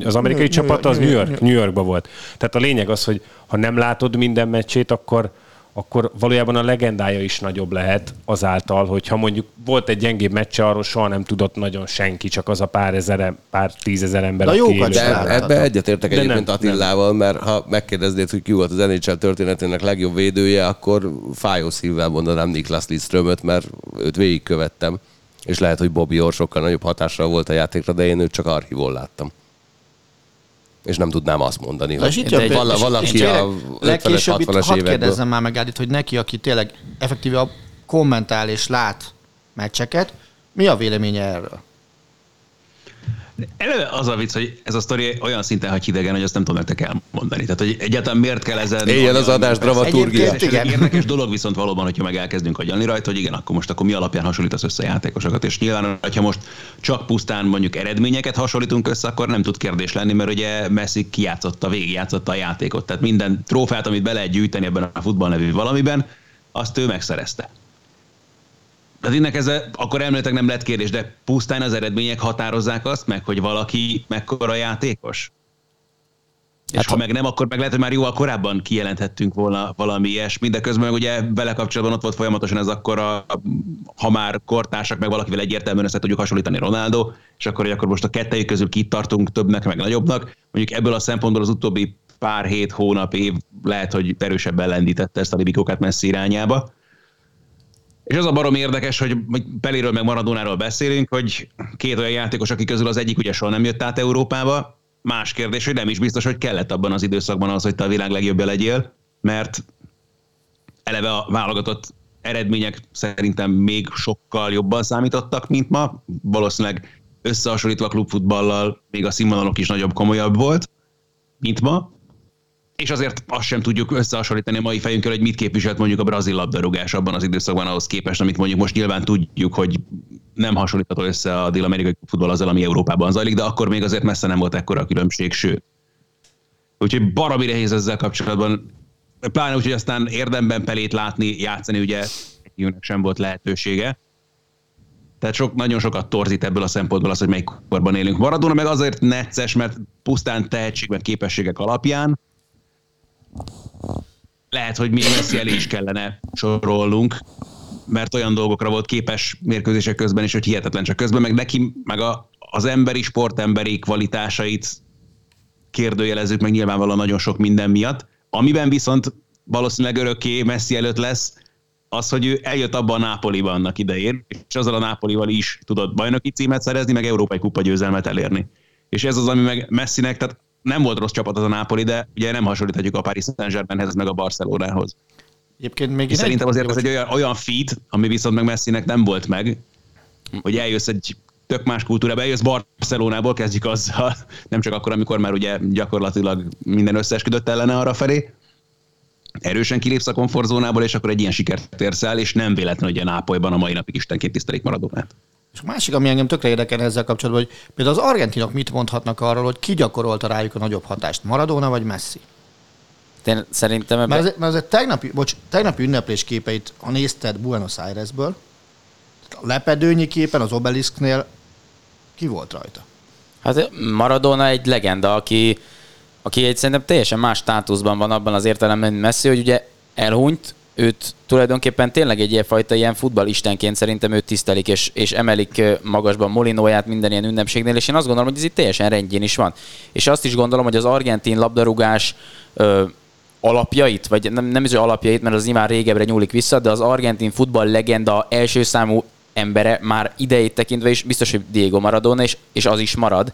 az amerikai New- csapat az New- New New- York, New Yorkban volt. Tehát a lényeg az, hogy ha nem látod minden meccsét, akkor, akkor valójában a legendája is nagyobb lehet azáltal, hogyha mondjuk volt egy gyengébb meccse, arról soha nem tudott nagyon senki, csak az a pár ezer, pár tízezer ember, élő- se De ebbe egyetértek egyébként nem, Attilával, mert ha megkérdeznéd, hogy ki volt az NHL történetének legjobb védője, akkor fájó szívvel mondanám Niklas Lidströmöt, mert őt végigkövettem. És lehet, hogy Bobby Orr sokkal nagyobb hatással volt a játékra, de én őt csak archívon láttam. És nem tudnám azt mondani, Na, hogy itt jön vala, valaki a 50-es, legkésőbb itt 60-as hadd évekből. kérdezzem már meg Ádit, hogy neki, aki tényleg effektíve kommentál és lát meccseket, mi a véleménye erről? Eleve az a vicc, hogy ez a sztori olyan szinten hagy hidegen, hogy azt nem tudom nektek elmondani. Tehát, hogy egyáltalán miért kell ezen... Éljen az adás dramaturgia. Igen. érdekes dolog viszont valóban, hogyha meg elkezdünk agyalni rajta, hogy igen, akkor most akkor mi alapján hasonlítasz össze játékosokat. És nyilván, hogyha most csak pusztán mondjuk eredményeket hasonlítunk össze, akkor nem tud kérdés lenni, mert ugye Messi kijátszotta, végigjátszotta a játékot. Tehát minden trófát, amit be lehet gyűjteni ebben a futball nevű valamiben, azt ő megszerezte. Tehát innen kezdve, akkor elméletek nem lett kérdés, de pusztán az eredmények határozzák azt meg, hogy valaki mekkora játékos. És Hát ha meg nem, akkor meg lehet, hogy már jóval korábban kijelenthettünk volna valami ilyesmi, de közben meg ugye vele kapcsolatban ott volt folyamatosan ez akkor, a, ha már kortársak, meg valakivel egyértelműen össze tudjuk hasonlítani Ronaldo, és akkor, hogy akkor most a kettejük közül kit tartunk többnek, meg nagyobbnak. Mondjuk ebből a szempontból az utóbbi pár hét, hónap, év lehet, hogy erősebben lendítette ezt a libikókat messzi irányába. És az a barom érdekes, hogy Peléről meg Maradónáról beszélünk, hogy két olyan játékos, akik közül az egyik ugye soha nem jött át Európába, más kérdés, hogy nem is biztos, hogy kellett abban az időszakban az, hogy te a világ legjobbja legyél, mert eleve a válogatott eredmények szerintem még sokkal jobban számítottak, mint ma. Valószínűleg összehasonlítva klubfutballal még a színvonalok is nagyobb, komolyabb volt, mint ma. És azért azt sem tudjuk összehasonlítani a mai fejünkkel, hogy mit képviselt mondjuk a brazil labdarúgás abban az időszakban ahhoz képest, amit mondjuk most nyilván tudjuk, hogy nem hasonlítható össze a dél-amerikai futball azzal, ami Európában zajlik, de akkor még azért messze nem volt ekkora a különbség, sőt. Úgyhogy baromi nehéz ezzel kapcsolatban, pláne úgy, hogy aztán érdemben pelét látni, játszani, ugye egyikünknek sem volt lehetősége. Tehát sok, nagyon sokat torzít ebből a szempontból az, hogy melyik korban élünk. Maradona meg azért necces, mert pusztán tehetség, meg képességek alapján lehet, hogy még Messi elé is kellene sorolnunk, mert olyan dolgokra volt képes mérkőzések közben is, hogy hihetetlen csak közben, meg neki, meg a, az emberi, sportemberi kvalitásait kérdőjelezzük meg nyilvánvalóan nagyon sok minden miatt, amiben viszont valószínűleg örökké Messi előtt lesz, az, hogy ő eljött abban a Nápoliban annak idején, és azzal a Nápolival is tudott bajnoki címet szerezni, meg európai kupa győzelmet elérni. És ez az, ami meg Messinek, tehát nem volt rossz csapat az a Nápoli, de ugye nem hasonlíthatjuk a Paris Saint-Germainhez, meg a Barcelonához. Egyébként még szerintem azért ez egy olyan, olyan feed, ami viszont meg Messinek nem volt meg, hogy eljössz egy tök más kultúrába, eljössz Barcelonából, kezdjük azzal, nem csak akkor, amikor már ugye gyakorlatilag minden összeesküdött ellene arra felé, erősen kilépsz a komfortzónából, és akkor egy ilyen sikert érsz el, és nem véletlen, hogy a Nápolyban a mai napig istenként tisztelik Maradonát. És a másik, ami engem tökre érdekel ezzel kapcsolatban, hogy például az argentinok mit mondhatnak arról, hogy ki gyakorolta rájuk a nagyobb hatást, Maradona vagy Messi? Én szerintem ebben... Mert mert azért tegnapi, bocs, tegnapi ünneplés képeit, ha nézted Buenos Airesből, a lepedőnyi képen az obelisknél ki volt rajta? Hát Maradona egy legenda, aki aki egy szerintem teljesen más státuszban van abban az értelemben, Messi, hogy ugye elhunyt, őt tulajdonképpen tényleg egy ilyenfajta ilyen futballistenként szerintem őt tisztelik, és, és emelik magasban Molinóját minden ilyen ünnepségnél, és én azt gondolom, hogy ez itt teljesen rendjén is van. És azt is gondolom, hogy az argentin labdarúgás ö, alapjait, vagy nem, nem is alapjait, mert az nyilván régebbre nyúlik vissza, de az argentin futball legenda első számú embere már idejét tekintve is biztos, hogy Diego Maradona, és, és az is marad.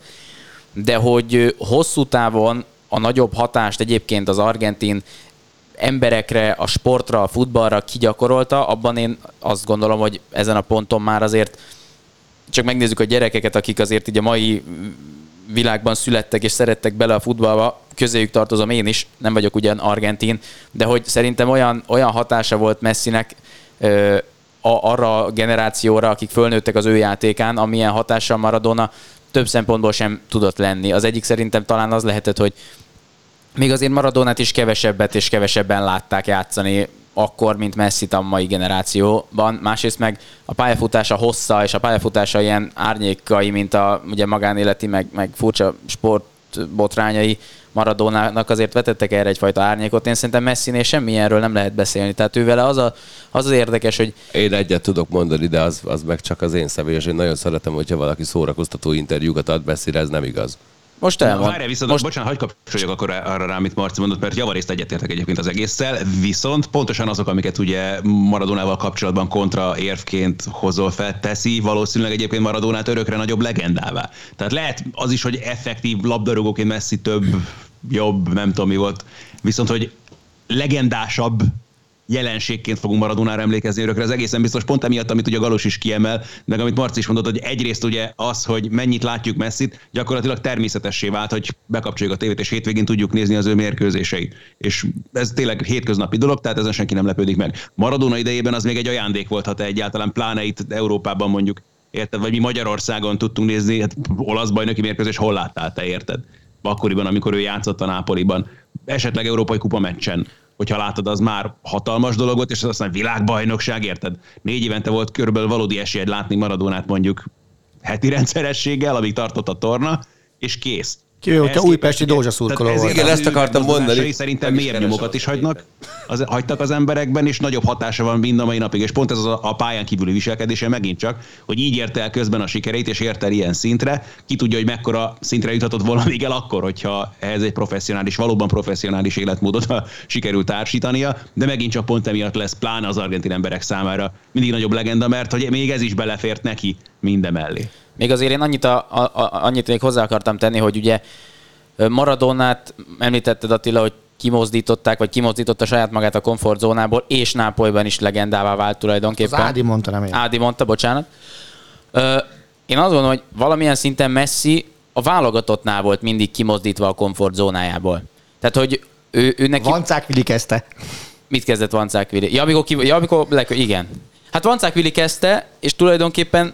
De hogy hosszú távon a nagyobb hatást egyébként az argentin emberekre, a sportra, a futballra kigyakorolta, abban én azt gondolom, hogy ezen a ponton már azért csak megnézzük a gyerekeket, akik azért így a mai világban születtek és szerettek bele a futballba, közéjük tartozom én is, nem vagyok ugyan argentin, de hogy szerintem olyan, olyan hatása volt Messinek ö, a, arra a generációra, akik fölnőttek az ő játékán, amilyen hatással Maradona több szempontból sem tudott lenni. Az egyik szerintem talán az lehetett, hogy még azért Maradonát is kevesebbet és kevesebben látták játszani akkor, mint messi a mai generációban. Másrészt meg a pályafutása hossza, és a pályafutása ilyen árnyékai, mint a ugye magánéleti, meg, meg furcsa sport botrányai Maradónának azért vetettek erre egyfajta árnyékot. Én szerintem Messinél semmi erről nem lehet beszélni. Tehát ővele az, a, az az érdekes, hogy... Én egyet tudok mondani, de az, az meg csak az én személyes. Én nagyon szeretem, hogyha valaki szórakoztató interjúkat ad Messire, ez nem igaz. Most elmond. Várjál, viszont, Most... bocsánat, hagyd kapcsoljak akkor arra rá, amit Marci mondott, mert javarészt egyetértek egyébként az egésszel, viszont pontosan azok, amiket ugye Maradonával kapcsolatban kontra érvként hozol fel, teszi valószínűleg egyébként Maradonát örökre nagyobb legendává. Tehát lehet az is, hogy effektív labdarúgóként messzi több, jobb, nem tudom mi volt, viszont hogy legendásabb jelenségként fogunk Maradonára emlékezni örökre. Ez egészen biztos pont emiatt, amit ugye Galos is kiemel, meg amit Marci is mondott, hogy egyrészt ugye az, hogy mennyit látjuk Messit, gyakorlatilag természetessé vált, hogy bekapcsoljuk a tévét, és hétvégén tudjuk nézni az ő mérkőzéseit. És ez tényleg hétköznapi dolog, tehát ezen senki nem lepődik meg. Maradona idejében az még egy ajándék volt, ha te egyáltalán pláne itt Európában mondjuk érted? Vagy mi Magyarországon tudtunk nézni, hát olasz bajnoki mérkőzés, hol láttál te, érted? Akkoriban, amikor ő játszott a Nápoliban. Esetleg Európai Kupa meccsen hogyha látod, az már hatalmas dolog volt, és az aztán világbajnokság, érted? Négy évente volt körülbelül valódi esélyed látni Maradonát mondjuk heti rendszerességgel, amíg tartott a torna, és kész. Kivéve, hogyha újpesti Dózsa szurkoló volt. Igen, ezt akartam mondani. Szerintem mélyebb nyomokat is hagynak, az, hagytak az emberekben, és nagyobb hatása van mind a mai napig. És pont ez az a, a pályán kívüli viselkedése megint csak, hogy így érte el közben a sikereit, és érte el ilyen szintre. Ki tudja, hogy mekkora szintre juthatott volna még el akkor, hogyha ehhez egy professzionális, valóban professzionális életmódot sikerült társítania, de megint csak pont emiatt lesz pláne az argentin emberek számára mindig nagyobb legenda, mert hogy még ez is belefért neki mindemellé. Még azért én annyit, a, a, a, annyit még hozzá akartam tenni, hogy ugye Maradonát említetted Attila, hogy kimozdították, vagy kimozdította saját magát a komfortzónából, és Nápolyban is legendává vált tulajdonképpen. Az Ádi mondta, nem én. Ádi mondta, bocsánat. Ö, én azt gondolom, hogy valamilyen szinten Messi a válogatottnál volt mindig kimozdítva a komfortzónájából. Tehát, hogy ő, ő neki... Vancák Vili kezdte. Mit kezdett Vancák Vili? Ja, amikor, ki... ja, amikor le... igen. Hát Vancák Vili kezdte, és tulajdonképpen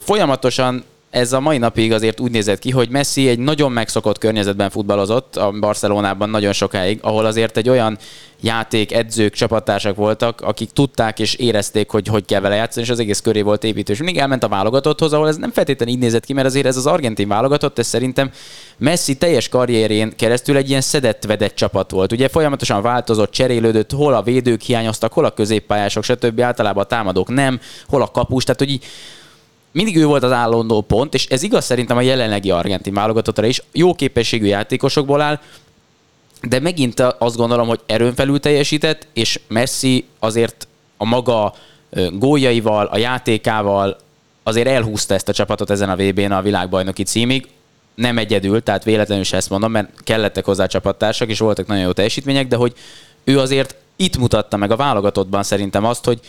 folyamatosan ez a mai napig azért úgy nézett ki, hogy Messi egy nagyon megszokott környezetben futballozott a Barcelonában nagyon sokáig, ahol azért egy olyan játék, edzők, csapattársak voltak, akik tudták és érezték, hogy hogy kell vele játszani, és az egész köré volt építő. És még elment a válogatotthoz, ahol ez nem feltétlenül így nézett ki, mert azért ez az argentin válogatott, ez szerintem Messi teljes karrierén keresztül egy ilyen szedett-vedett csapat volt. Ugye folyamatosan változott, cserélődött, hol a védők hiányoztak, hol a középpályások, stb. Általában a támadók nem, hol a kapus, tehát hogy így mindig ő volt az állandó pont, és ez igaz szerintem a jelenlegi argentin válogatottra is. Jó képességű játékosokból áll, de megint azt gondolom, hogy erőn felül teljesített, és Messi azért a maga góljaival, a játékával azért elhúzta ezt a csapatot ezen a VB-n a világbajnoki címig. Nem egyedül, tehát véletlenül se ezt mondom, mert kellettek hozzá csapattársak, és voltak nagyon jó teljesítmények, de hogy ő azért itt mutatta meg a válogatottban szerintem azt, hogy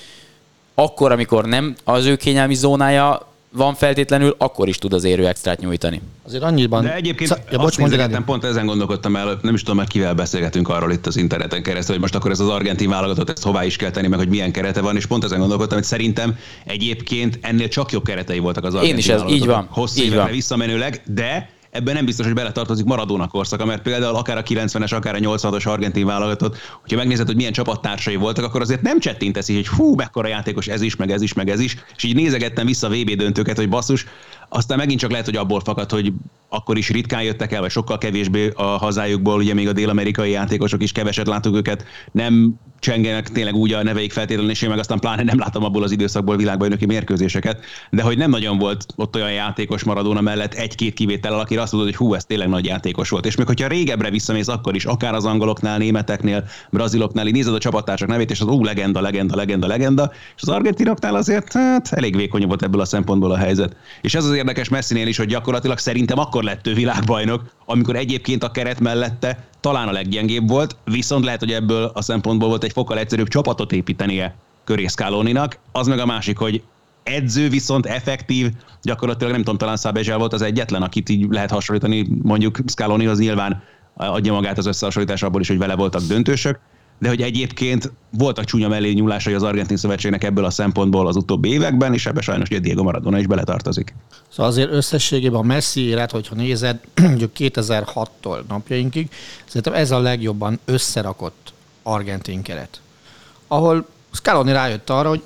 akkor, amikor nem az ő kényelmi zónája, van feltétlenül, akkor is tud az érő extrát nyújtani. Azért annyiban... De egyébként Sz- ja, bocs, nézegettem, pont ezen gondolkodtam el, nem is tudom, meg kivel beszélgetünk arról itt az interneten keresztül, hogy most akkor ez az argentin válogatott, ezt hová is kell tenni, meg hogy milyen kerete van, és pont ezen gondolkodtam, hogy szerintem egyébként ennél csak jobb keretei voltak az argentin Én is ez, így van. Hosszú így van. visszamenőleg, de ebben nem biztos, hogy beletartozik Maradona korszaka, mert például akár a 90-es, akár a 86-os argentin válogatott, hogyha megnézed, hogy milyen csapattársai voltak, akkor azért nem csettinteszi, hogy hú, mekkora játékos ez is, meg ez is, meg ez is, és így nézegettem vissza a VB döntőket, hogy basszus, Aztán megint csak lehet, hogy abból fakad, hogy akkor is ritkán jöttek el, vagy sokkal kevésbé a hazájukból, ugye még a dél-amerikai játékosok is keveset látunk őket, nem csengenek tényleg úgy a neveik feltétlenül, és én meg aztán pláne nem látom abból az időszakból világbajnoki mérkőzéseket, de hogy nem nagyon volt ott olyan játékos Maradona mellett egy-két kivétel, akire azt mondod, hogy hú, ez tényleg nagy játékos volt. És még hogyha régebbre visszamész, akkor is, akár az angoloknál, németeknél, braziloknál, így nézed a csapattársak nevét, és az ú, legenda, legenda, legenda, legenda, és az argentinoknál azért hát, elég vékony volt ebből a szempontból a helyzet. És ez az érdekes Messinél is, hogy gyakorlatilag szerintem akkor lett ő világbajnok, amikor egyébként a keret mellette talán a leggyengébb volt, viszont lehet, hogy ebből a szempontból volt egy fokkal egyszerűbb csapatot építenie köré. Az meg a másik, hogy edző viszont effektív, gyakorlatilag nem tudom, talán Szabezsel volt az egyetlen, akit így lehet hasonlítani mondjuk Scalonihoz nyilván adja magát az összehasonlítás abból is, hogy vele voltak döntősök, de hogy egyébként voltak csúnya mellé nyúlásai az argentin szövetségnek ebből a szempontból az utóbbi években, és ebbe sajnos ugye Diego Maradona is beletartozik. Szóval azért összességében a Messi élet, hogyha nézed, mondjuk 2006-tól napjainkig, szerintem ez a legjobban összerakott argentin keret. Ahol Scaloni rájött arra, hogy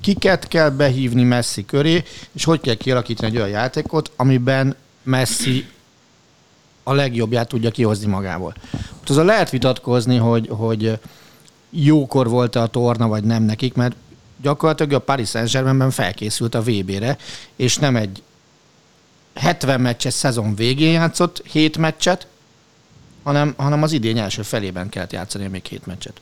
kiket kell behívni Messi köré, és hogy kell kialakítani egy olyan játékot, amiben Messi a legjobbját tudja kihozni magából. Azon lehet vitatkozni, hogy, hogy jókor volt-e a torna, vagy nem nekik, mert gyakorlatilag a Paris Saint-Germainben felkészült a VB-re, és nem egy 70 meccses szezon végén játszott 7 meccset, hanem, hanem az idény első felében kellett játszani még 7 meccset.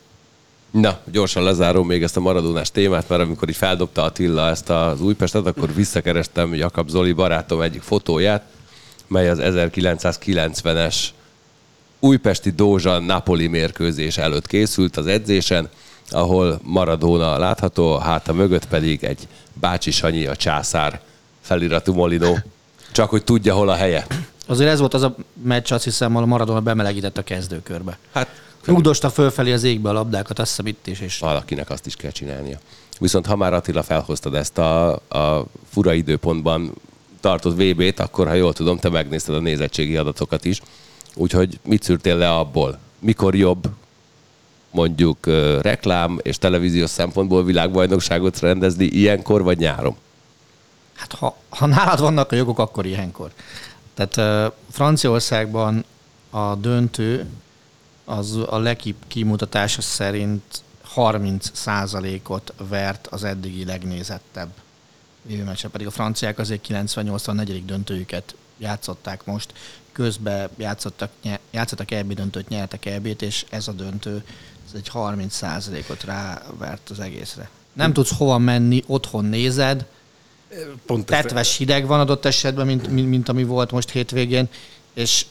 Na, gyorsan lezárom még ezt a maradónás témát, mert amikor így feldobta Attila ezt az Újpestet, akkor visszakerestem Jakab Zoli barátom egyik fotóját, mely az 1990-es újpesti Dózsan Napoli mérkőzés előtt készült az edzésen, ahol Maradona látható, háta mögött pedig egy Bácsi Sanyi a császár feliratú Molinó. Csak hogy tudja, hol a helye. Azért ez volt az a meccs, azt hiszem, ahol Maradona bemelegített a kezdőkörbe. Hát Rúgdosta fölfelé az égbe a labdákat, azt hiszem itt is. És... valakinek azt is kell csinálnia. Viszont ha már Attila felhoztad ezt a, a fura időpontban tartott VB-t, akkor ha jól tudom, te megnézted a nézettségi adatokat is. Úgyhogy mit szűrtél le abból? Mikor jobb mondjuk reklám és televíziós szempontból világbajnokságot rendezni ilyenkor vagy nyáron? Hát ha, ha nálad vannak a jogok, akkor ilyenkor. Tehát uh, Franciaországban a döntő az a legjobb kimutatása szerint 30 ot vert az eddigi legnézettebb meccse, pedig a franciák azért 98-an negyedik döntőjüket játszották most, közben játszottak, játszottak EB döntőt, nyertek EB-t, és ez a döntő ez egy 30% ot rávert az egészre. Nem tudsz hova menni, otthon nézed, Pont tetves hideg van adott esetben, mint, mint, mint ami volt most hétvégén, és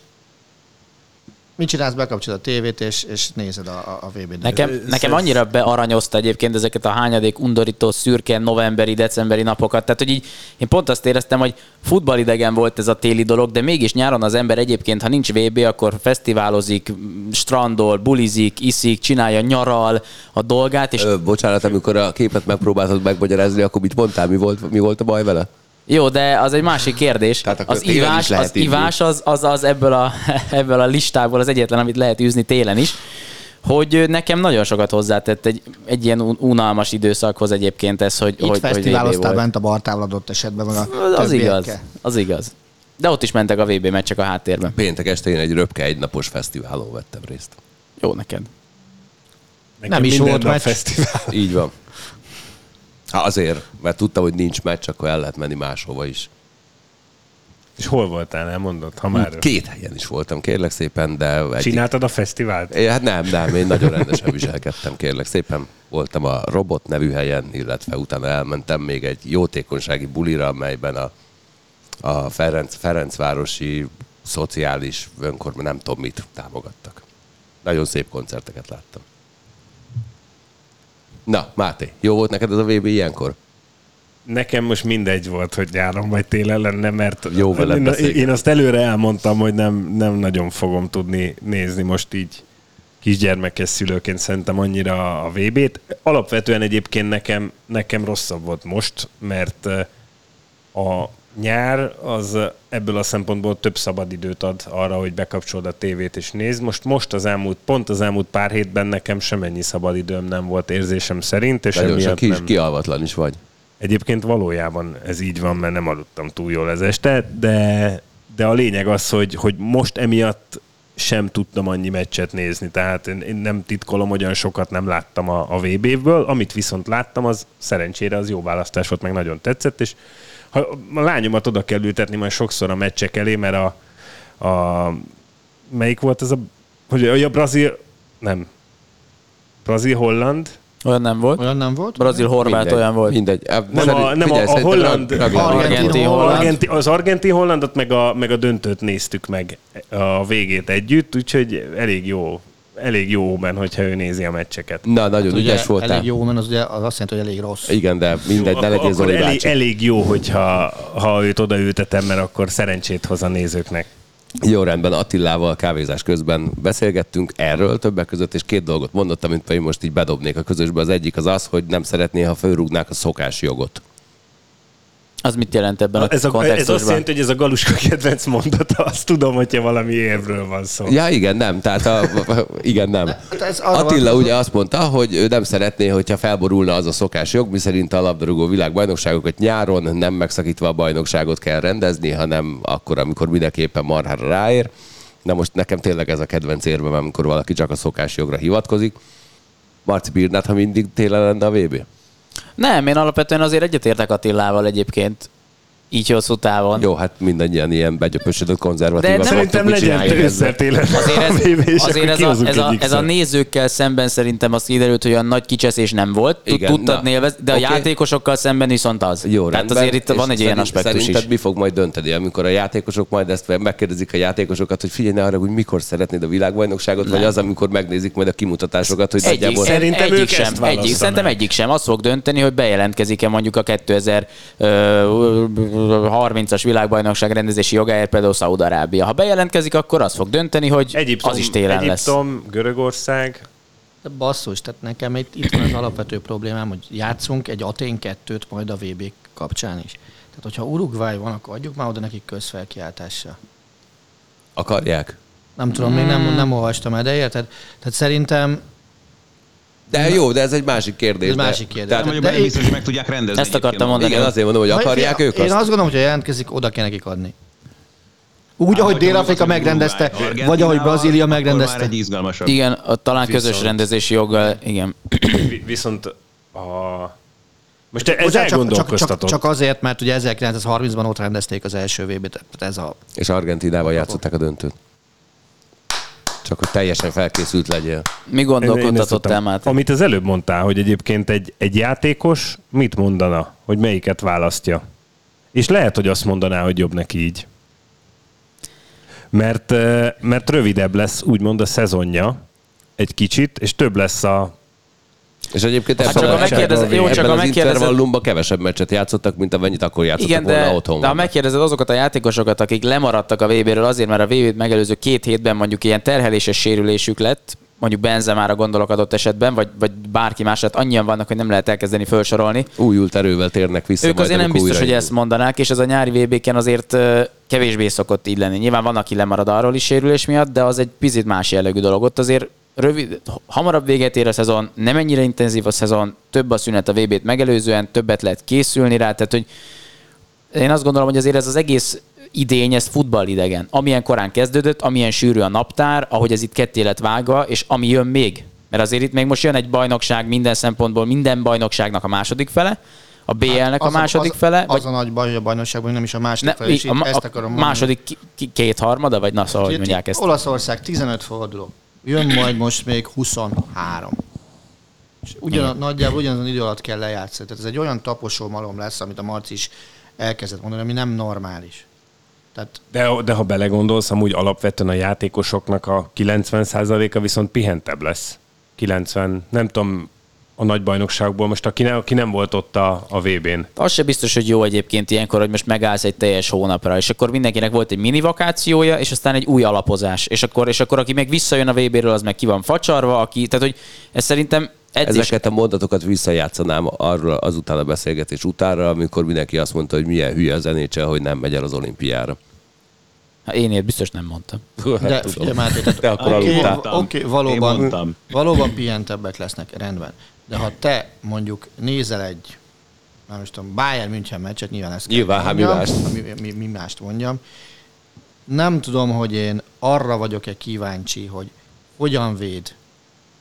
mit csinálsz, bekapcsolod a tévét, és, és nézed a, a, a VB döntőt. Nekem, nekem annyira bearanyozta egyébként ezeket a hányadék undorító, szürke, novemberi, decemberi napokat. Tehát, hogy így én pont azt éreztem, hogy futballidegen volt ez a téli dolog, de mégis nyáron az ember egyébként, ha nincs VB, akkor fesztiválozik, strandol, bulizik, iszik, csinálja, nyaral a dolgát, és Ö, bocsánat, amikor a képet megpróbáltad megmagyarázni, akkor mit mondtál, mi volt, mi volt a baj vele? Jó, de az egy másik kérdés. Tehát akkor az télen is ivás, lehet az, inni. ivás az, az, az ebből, a, ebből a listából az egyetlen, amit lehet űzni télen is. Hogy nekem nagyon sokat hozzátett egy, egy ilyen un- unalmas időszakhoz egyébként ez, hogy, Itt hogy, fesztiváloztál bent a bartával adott esetben, meg a Az, az igaz, az igaz. De ott is mentek a VB meccsek a háttérben. Péntek este én egy röpke egynapos fesztiválon vettem részt. Jó neked. Nekem Nem is volt meccs. fesztivál. Így van. Hát azért, mert tudtam, hogy nincs meccs, akkor el lehet menni máshova is. És hol voltál, elmondod, ha már Két helyen is voltam, kérlek szépen, de egy... csináltad a fesztivált? É, hát nem, nem, én nagyon rendesen viselkedtem, kérlek szépen. Voltam a Robot nevű helyen, illetve utána elmentem még egy jótékonysági bulira, amelyben a, a Ferenc, Ferencvárosi szociális önkormány, nem tudom mit támogattak. Nagyon szép koncerteket láttam. Na, Máté, jó volt neked ez a VB ilyenkor? Nekem most mindegy volt, hogy nyáron vagy télen lenne, mert Jó én, én azt előre elmondtam, hogy nem, nem nagyon fogom tudni nézni most így kisgyermekes szülőként szerintem annyira a VB-t. Alapvetően egyébként nekem, nekem rosszabb volt most, mert eh, a nyár az ebből a szempontból több szabadidőt ad arra, hogy bekapcsolod a tévét és nézd. Most, most az elmúlt, pont az elmúlt pár hétben nekem semennyi szabadidőm nem volt érzésem szerint, és Nagyon sok kis nem... kialvatlan is vagy. Egyébként valójában ez így van, mert nem aludtam túl jól ez este, de, de a lényeg az, hogy, hogy most emiatt sem tudtam annyi meccset nézni, tehát én, én nem titkolom, olyan sokat nem láttam a, a VB-ből, amit viszont láttam, az szerencsére az jó választás volt, meg nagyon tetszett, és ha a lányomat oda kell ültetni majd sokszor a meccsek elé, mert a, a melyik volt ez a, hogy a brazil, nem, brazil-holland, Olyan nem volt. Olyan nem volt? Brazil-horvát Mindegy, olyan volt. Mindegy. Nem a- nem a- a holland- Argentin, holland. Az argentin hollandot meg a, meg a döntőt néztük meg a végét együtt, úgyhogy elég jó, elég jó ben, hogyha ő nézi a meccseket. Na, nagyon Ugye, ügyes voltál. elég jó, mert az, ugye, az azt jelenti, hogy elég rossz. Igen, de mindegy, ne Akkor- legyél Zoli elég, bácsi. elég jó, hogyha ha őt odaültetem, mert akkor szerencsét hoz a nézőknek. Jó rendben, Attilával kávézás közben beszélgettünk erről többek között, és két dolgot mondott, amit pedig most így bedobnék a közösbe. Az egyik az az, hogy nem szeretné, ha fölrúgnák a szokásjogot. Az mit jelent ebben a, Ez, a, ez kontextusban? azt jelenti, hogy ez a Galuska kedvenc mondata, azt tudom, hogyha valami érvről van szó. Ja, igen, nem. Tehát a, igen, nem. Hát ez Attila van- ugye azt mondta, hogy ő nem szeretné, hogyha felborulna az a szokás jog, miszerint a labdarúgó világbajnokságokat nyáron nem megszakítva a bajnokságot kell rendezni, hanem akkor, amikor mindenképpen marhára ráér. Na most nekem tényleg ez a kedvenc érvem, amikor valaki csak a szokás jogra hivatkozik. Marci bírnád, ha mindig télen lenne a VB? Nem, én alapvetően azért egyetértek Attilával egyébként. Így hosszú távon. Jó, hát mindannyian ilyen begyöpösödött konzervatívak. De Szerintem legyen összetélen. Azért ez, azért ez, a, ez, a, ez a néz... nézőkkel szemben szerintem azt kiderült, hogy olyan nagy kicseszés nem volt. Tudtad élvezni, de a játékosokkal szemben viszont az. Jó, Tehát azért itt van egy ilyen aspektus Szerinted is. mi fog majd dönteni, amikor a játékosok majd ezt megkérdezik a játékosokat, hogy figyelj ne arra, hogy mikor szeretnéd a világbajnokságot, vagy az, amikor megnézik majd a kimutatásokat, hogy Egyik, nagyjából... Szerintem egyik sem, egyik, szerintem egyik sem. Azt fog dönteni, hogy bejelentkezik-e mondjuk a 2030-as világbajnokság rendezési jogáért például Szaúd-Arábia. Ha bejelentkezik, akkor az fog dönteni, hogy Egyiptom, az is télen lesz. Egyiptom, Görögország, De basszus, tehát nekem itt, itt van az alapvető problémám, hogy játszunk egy Atén 2-t majd a VB kapcsán is. Tehát, hogyha Uruguay van, akkor adjuk már oda nekik közfelkiáltással. Akarják? Nem tudom, még nem, nem olvastam el, de érted? Tehát szerintem De jó, de ez egy másik kérdés. Ez de- másik kérdés. Tehát, de én- biztos, hogy meg tudják rendezni. Ezt akartam mondani. igen, azért mondom, hogy akarják én, ők Én azt? azt gondolom, hogy ha jelentkezik, oda kell nekik adni. Úgy, ahogy Dél-Afrika megrendezte, Uruguay, vagy ahogy Brazília megrendezte. Már egy izgalmasabb. Igen, talán közös rendezési joggal, igen. Vi- viszont a... Most ez Bocsánat, csak, csak, csak, csak, azért, mert ugye 1930-ban ott rendezték az első vb t tehát ez a... És Argentinával játszották a döntőt. Csak hogy teljesen felkészült legyél. Mi gondolkodtatott már? Amit az előbb mondtál, hogy egyébként egy, egy játékos mit mondana, hogy melyiket választja. És lehet, hogy azt mondaná, hogy jobb neki így. Mert, eh, mert rövidebb lesz úgymond a szezonja egy kicsit, és több lesz a... És egyébként Hát ebben, csak a- ha megkérdezed- jó, ebben csak ha az megkérdezed- intervallumban kevesebb meccset játszottak, mint amennyit akkor játszottak Igen, volna de, otthon. de ha megkérdezed azokat a játékosokat, akik lemaradtak a VB-ről azért, mert a VB-t megelőző két hétben mondjuk ilyen terheléses sérülésük lett, mondjuk Benzemára gondolok adott esetben, vagy, vagy bárki más, hát annyian vannak, hogy nem lehet elkezdeni felsorolni. Újult erővel térnek vissza. Ők azért nem biztos, hogy ezt mondanák, és ez a nyári VB-ken azért ö, kevésbé szokott így lenni. Nyilván van, aki lemarad arról is sérülés miatt, de az egy picit más jellegű dolog. Ott azért rövid, hamarabb véget ér a szezon, nem ennyire intenzív a szezon, több a szünet a VB-t megelőzően, többet lehet készülni rá, tehát hogy én azt gondolom, hogy azért ez az egész idény, ez futballidegen. Amilyen korán kezdődött, amilyen sűrű a naptár, ahogy ez itt ketté lett vágva, és ami jön még. Mert azért itt még most jön egy bajnokság minden szempontból, minden bajnokságnak a második fele, a BL-nek a Az második az, fele, Az a nagy baj, hogy a bajnokságban nem is a második ne, fele, a, ma- ezt a akarom mondani. második kétharmada, vagy na szóval, hogy mondják ezt. Olaszország 15 forduló. Jön majd most még 23. És ugyan, nagyjából ugyanazon idő alatt kell lejátszani. Tehát ez egy olyan taposó malom lesz, amit a Marci is elkezdett mondani, ami nem normális. Tehát De, de ha belegondolsz, amúgy alapvetően a játékosoknak a 90%-a viszont pihentebb lesz. 90, nem tudom, a nagy bajnokságból most, aki, ne, aki nem volt ott a, a VB-n. Az se biztos, hogy jó egyébként ilyenkor, hogy most megállsz egy teljes hónapra, és akkor mindenkinek volt egy mini vakációja, és aztán egy új alapozás. És akkor, és akkor aki meg visszajön a VB-ről, az meg ki van facsarva, aki, tehát hogy ez szerintem edzés, Ezeket a mondatokat visszajátszanám arról azután a beszélgetés utára, amikor mindenki azt mondta, hogy milyen hülye a zenécsel, hogy nem megy el az olimpiára. Hát én ilyet biztos nem mondtam. De Hát, figyelj, Máté, tehát Te akkor Oké, Én valóban, valóban pihentebbek lesznek, rendben. De ha te mondjuk nézel egy nem is tudom, Bayern München meccset, nyilván ezt kell Nyilván, hát mi mást? Mi, mi, mi, mást mondjam. Nem tudom, hogy én arra vagyok-e kíváncsi, hogy hogyan véd,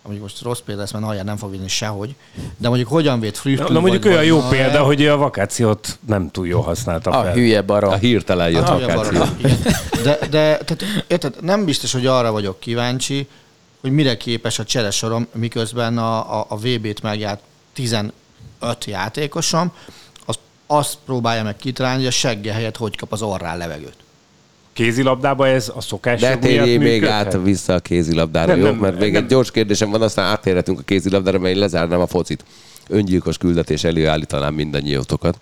mondjuk most rossz példa lesz, mert Neuer nem fog vinni sehogy, de mondjuk hogyan véd Früchtl Na mondjuk vagy- olyan jó Neuer. példa, hogy a vakációt nem túl jól használta A fel. hülye A barom. hirtelen jött ugye, vakáció. barom. De, de tehát, érted, nem biztos, hogy arra vagyok kíváncsi, hogy mire képes a cseresorom, miközben a, a, a VB-t megjárt 15 játékosom, az azt próbálja meg kitalálni, hogy a segge helyett hogy kap az orrán levegőt. Kézilabdában ez a szokás De térjél még át vissza a kézilabdára, Nem, jó? nem, Mert még nem. egy gyors kérdésem van, aztán áttérhetünk a kézilabdára, mert én lezárnám a focit. Öngyilkos küldetés előállítanám mindannyiótokat.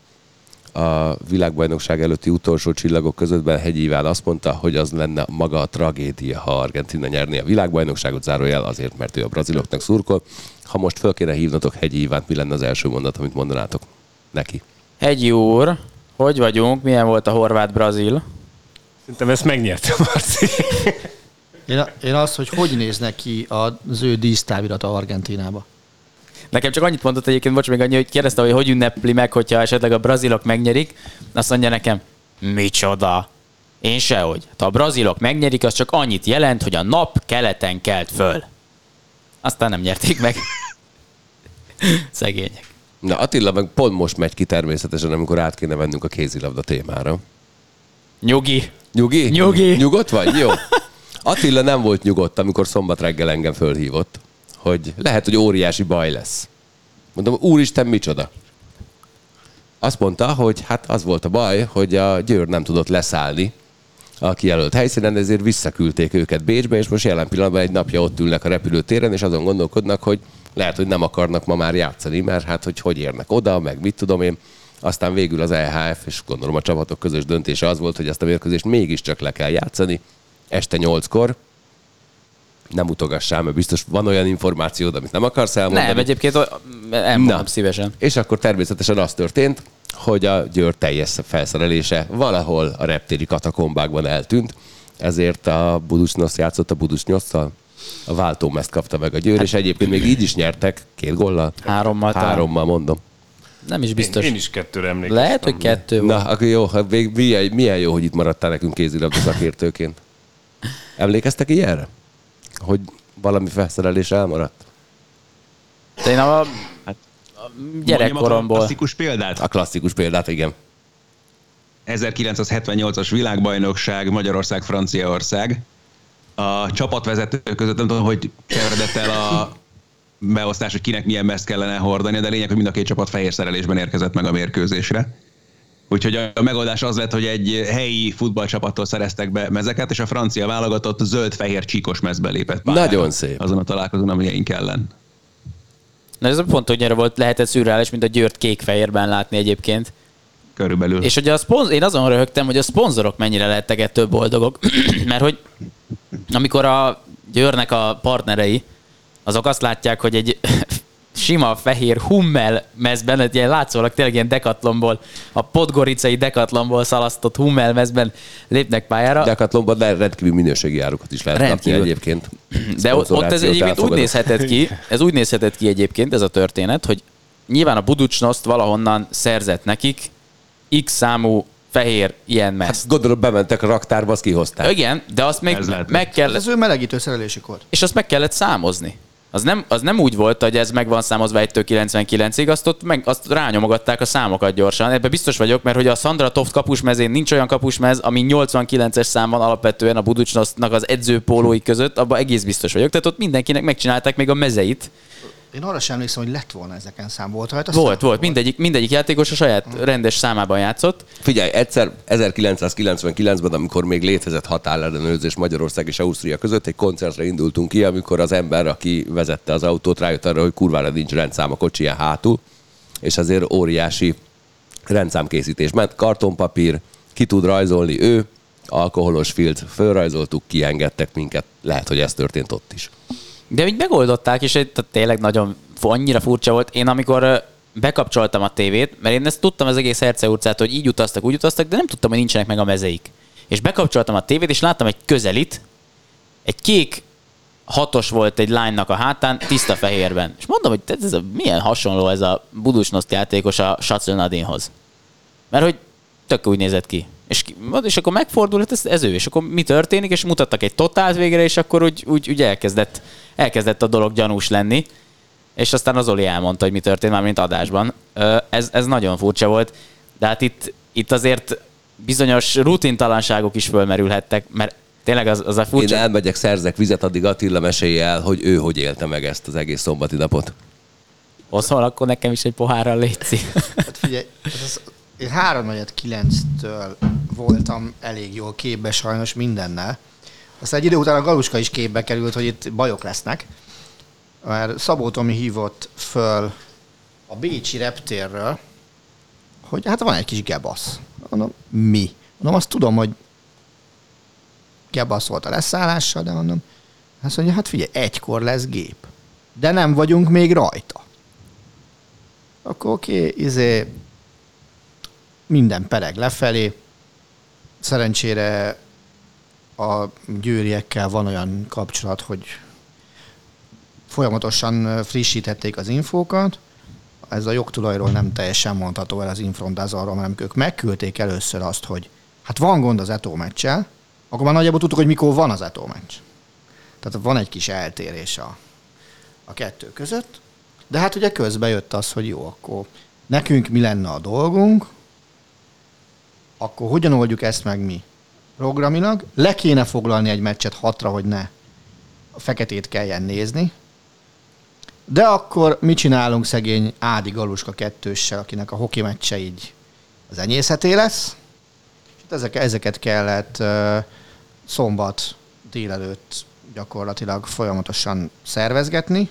A világbajnokság előtti utolsó csillagok közöttben Hegyi Iván azt mondta, hogy az lenne maga a tragédia, ha Argentina nyerné a világbajnokságot, zárójel azért, mert ő a braziloknak szurkol. Ha most föl kéne hívnatok Hegyi Ivánt, mi lenne az első mondat, amit mondanátok neki? Hegyi úr, hogy vagyunk? Milyen volt a horvát-brazil? Szerintem ezt megnyerte Marci. Én, én azt, hogy hogy néznek ki az ő dísztávirata Argentinába. Nekem csak annyit mondott egyébként, bocs, még annyi, hogy kérdezte, hogy hogy ünnepli meg, hogyha esetleg a brazilok megnyerik. Azt mondja nekem, micsoda? Én sehogy. Ha a brazilok megnyerik, az csak annyit jelent, hogy a nap keleten kelt föl. Aztán nem nyerték meg. Szegények. Na Attila meg pont most megy ki természetesen, amikor át kéne vennünk a kézilabda témára. Nyugi. Nyugi? Nyugi. Nyugodt vagy? Jó. Attila nem volt nyugodt, amikor szombat reggel engem fölhívott, hogy lehet, hogy óriási baj lesz. Mondom, úristen, micsoda? Azt mondta, hogy hát az volt a baj, hogy a Győr nem tudott leszállni a kijelölt helyszínen, ezért visszaküldték őket Bécsbe, és most jelen pillanatban egy napja ott ülnek a repülőtéren, és azon gondolkodnak, hogy lehet, hogy nem akarnak ma már játszani, mert hát hogy hogy érnek oda, meg mit tudom én. Aztán végül az EHF, és gondolom a csapatok közös döntése az volt, hogy ezt a mérkőzést mégiscsak le kell játszani, este nyolckor. Nem utogassál, mert biztos van olyan információd, amit nem akarsz elmondani. Nem, egyébként elmondom Na. szívesen. És akkor természetesen az történt, hogy a Győr teljes felszerelése valahol a reptéri katakombákban eltűnt, ezért a Budusnyos játszott a Budusnyosszal. A váltómezt kapta meg a Győr, és egyébként még így is nyertek két gollal. Hárommal. Hárommal mondom. Nem is biztos. Én is kettőre emlékszem. Lehet, hogy kettő volt. Na, akkor jó, hát még milyen, milyen jó, hogy itt maradtál nekünk kézilabda szakértőként. Emlékeztek ilyenre? Hogy valami felszerelés elmaradt? De én a, a Mondjam a gyerekkoromból. klasszikus példát. A klasszikus példát, igen. 1978-as világbajnokság, Magyarország, Franciaország. A csapatvezetők között nem tudom, hogy keveredett el a beosztás, hogy kinek milyen mezt kellene hordani, de lényeg, hogy mind a két csapat fehér szerelésben érkezett meg a mérkőzésre. Úgyhogy a megoldás az lett, hogy egy helyi futballcsapattól szereztek be mezeket, és a francia válogatott zöld-fehér csíkos mezbe lépett pályára. Nagyon szép. Azon a találkozón, amilyeink ellen. Na ez a pont, hogy nyere volt, lehetett szürreális, mint a Győrt kék-fehérben látni egyébként. Körülbelül. És ugye a szponz, én azon röhögtem, hogy a szponzorok mennyire lettek ettől boldogok, mert hogy amikor a Győrnek a partnerei, azok azt látják, hogy egy sima fehér Hummel mezben, egy ilyen látszólag tényleg ilyen dekatlomból, a podgoricai dekatlomból szalasztott Hummel mezben lépnek pályára. Decathlonban de rendkívül minőségi árukat is lehet kapni Rendkívül. egyébként. De ott, ez egyébként úgy elfogadok. nézhetett ki, ez úgy nézhetett ki egyébként ez a történet, hogy nyilván a Buducsnoszt valahonnan szerzett nekik X számú fehér ilyen meszt. Hát gondolom bementek a raktárba, azt kihozták. Igen, de azt még Ez meg kell, Ez ő melegítő szerelésük volt. és azt meg kellett számozni. Az nem, az nem úgy volt, hogy ez meg van számozva 1-től 99-ig, azt ott meg, azt rányomogatták a számokat gyorsan. Ebben biztos vagyok, mert hogy a Sandra Toft kapusmezén nincs olyan kapusmez, ami 89-es szám van alapvetően a Buducsnosznak az edzőpólói között, abban egész biztos vagyok. Tehát ott mindenkinek megcsinálták még a mezeit. Én arra sem emlékszem, hogy lett volna ezeken szám. Volt rajta Volt, szám? volt. Mindegyik, mindegyik játékos a saját rendes számában játszott. Figyelj, egyszer 1999-ben, amikor még létezett határellenőrzés Magyarország és Ausztria között, egy koncertre indultunk ki, amikor az ember, aki vezette az autót, rájött arra, hogy kurvára nincs rendszám a kocsiján hátul, és azért óriási rendszámkészítés ment. Kartonpapír, ki tud rajzolni ő, alkoholos filt, fölrajzoltuk, kiengedtek minket. Lehet, hogy ez történt ott is. De így megoldották, és itt tényleg nagyon annyira furcsa volt. Én amikor bekapcsoltam a tévét, mert én ezt tudtam az egész Herce utcát, hogy így utaztak, úgy utaztak, de nem tudtam, hogy nincsenek meg a mezeik. És bekapcsoltam a tévét, és láttam egy közelit, egy kék hatos volt egy lánynak a hátán, tiszta fehérben. És mondom, hogy ez a, milyen hasonló ez a Budusnoszt játékos a Sacil Nadinhoz. Mert hogy tök úgy nézett ki. És, és akkor megfordul, hát ez, ez ő. És akkor mi történik, és mutattak egy totált végre, és akkor úgy, úgy, úgy elkezdett, elkezdett a dolog gyanús lenni. És aztán az Oli elmondta, hogy mi történt már, mint adásban. Ez, ez nagyon furcsa volt, de hát itt, itt azért bizonyos rutintalanságok is fölmerülhettek, mert tényleg az, az a Én furcsa... elmegyek, szerzek vizet, addig Attila mesélje el, hogy ő hogy élte meg ezt az egész szombati napot. Oszol, akkor nekem is egy pohárral létszi. Hát figyelj, ez az, én 3 9-től voltam elég jól képbe sajnos mindennel. Aztán egy idő után a Galuska is képbe került, hogy itt bajok lesznek. Mert Szabó Tomi hívott föl a Bécsi reptérről, hogy hát van egy kis gebasz. Mondom, mi? Mondom, azt tudom, hogy gebasz volt a leszállással, de mondom, azt mondja, hát figyelj, egykor lesz gép. De nem vagyunk még rajta. Akkor oké, okay, izé, minden pereg lefelé. Szerencsére a győriekkel van olyan kapcsolat, hogy folyamatosan frissíthették az infókat. Ez a jogtulajról nem teljesen mondható el az infrondázarról, hanem ők megküldték először azt, hogy hát van gond az Eto meccsel, akkor már nagyjából tudtuk, hogy mikor van az Eto meccs. Tehát van egy kis eltérés a, a kettő között. De hát ugye közben jött az, hogy jó, akkor nekünk mi lenne a dolgunk, akkor hogyan oldjuk ezt meg mi? Programilag. Le kéne foglalni egy meccset hatra, hogy ne a feketét kelljen nézni, de akkor mit csinálunk szegény Ádi Galuska kettőssel, akinek a hoki meccse így az enyészeté lesz? És itt ezek, ezeket kellett uh, szombat délelőtt gyakorlatilag folyamatosan szervezgetni,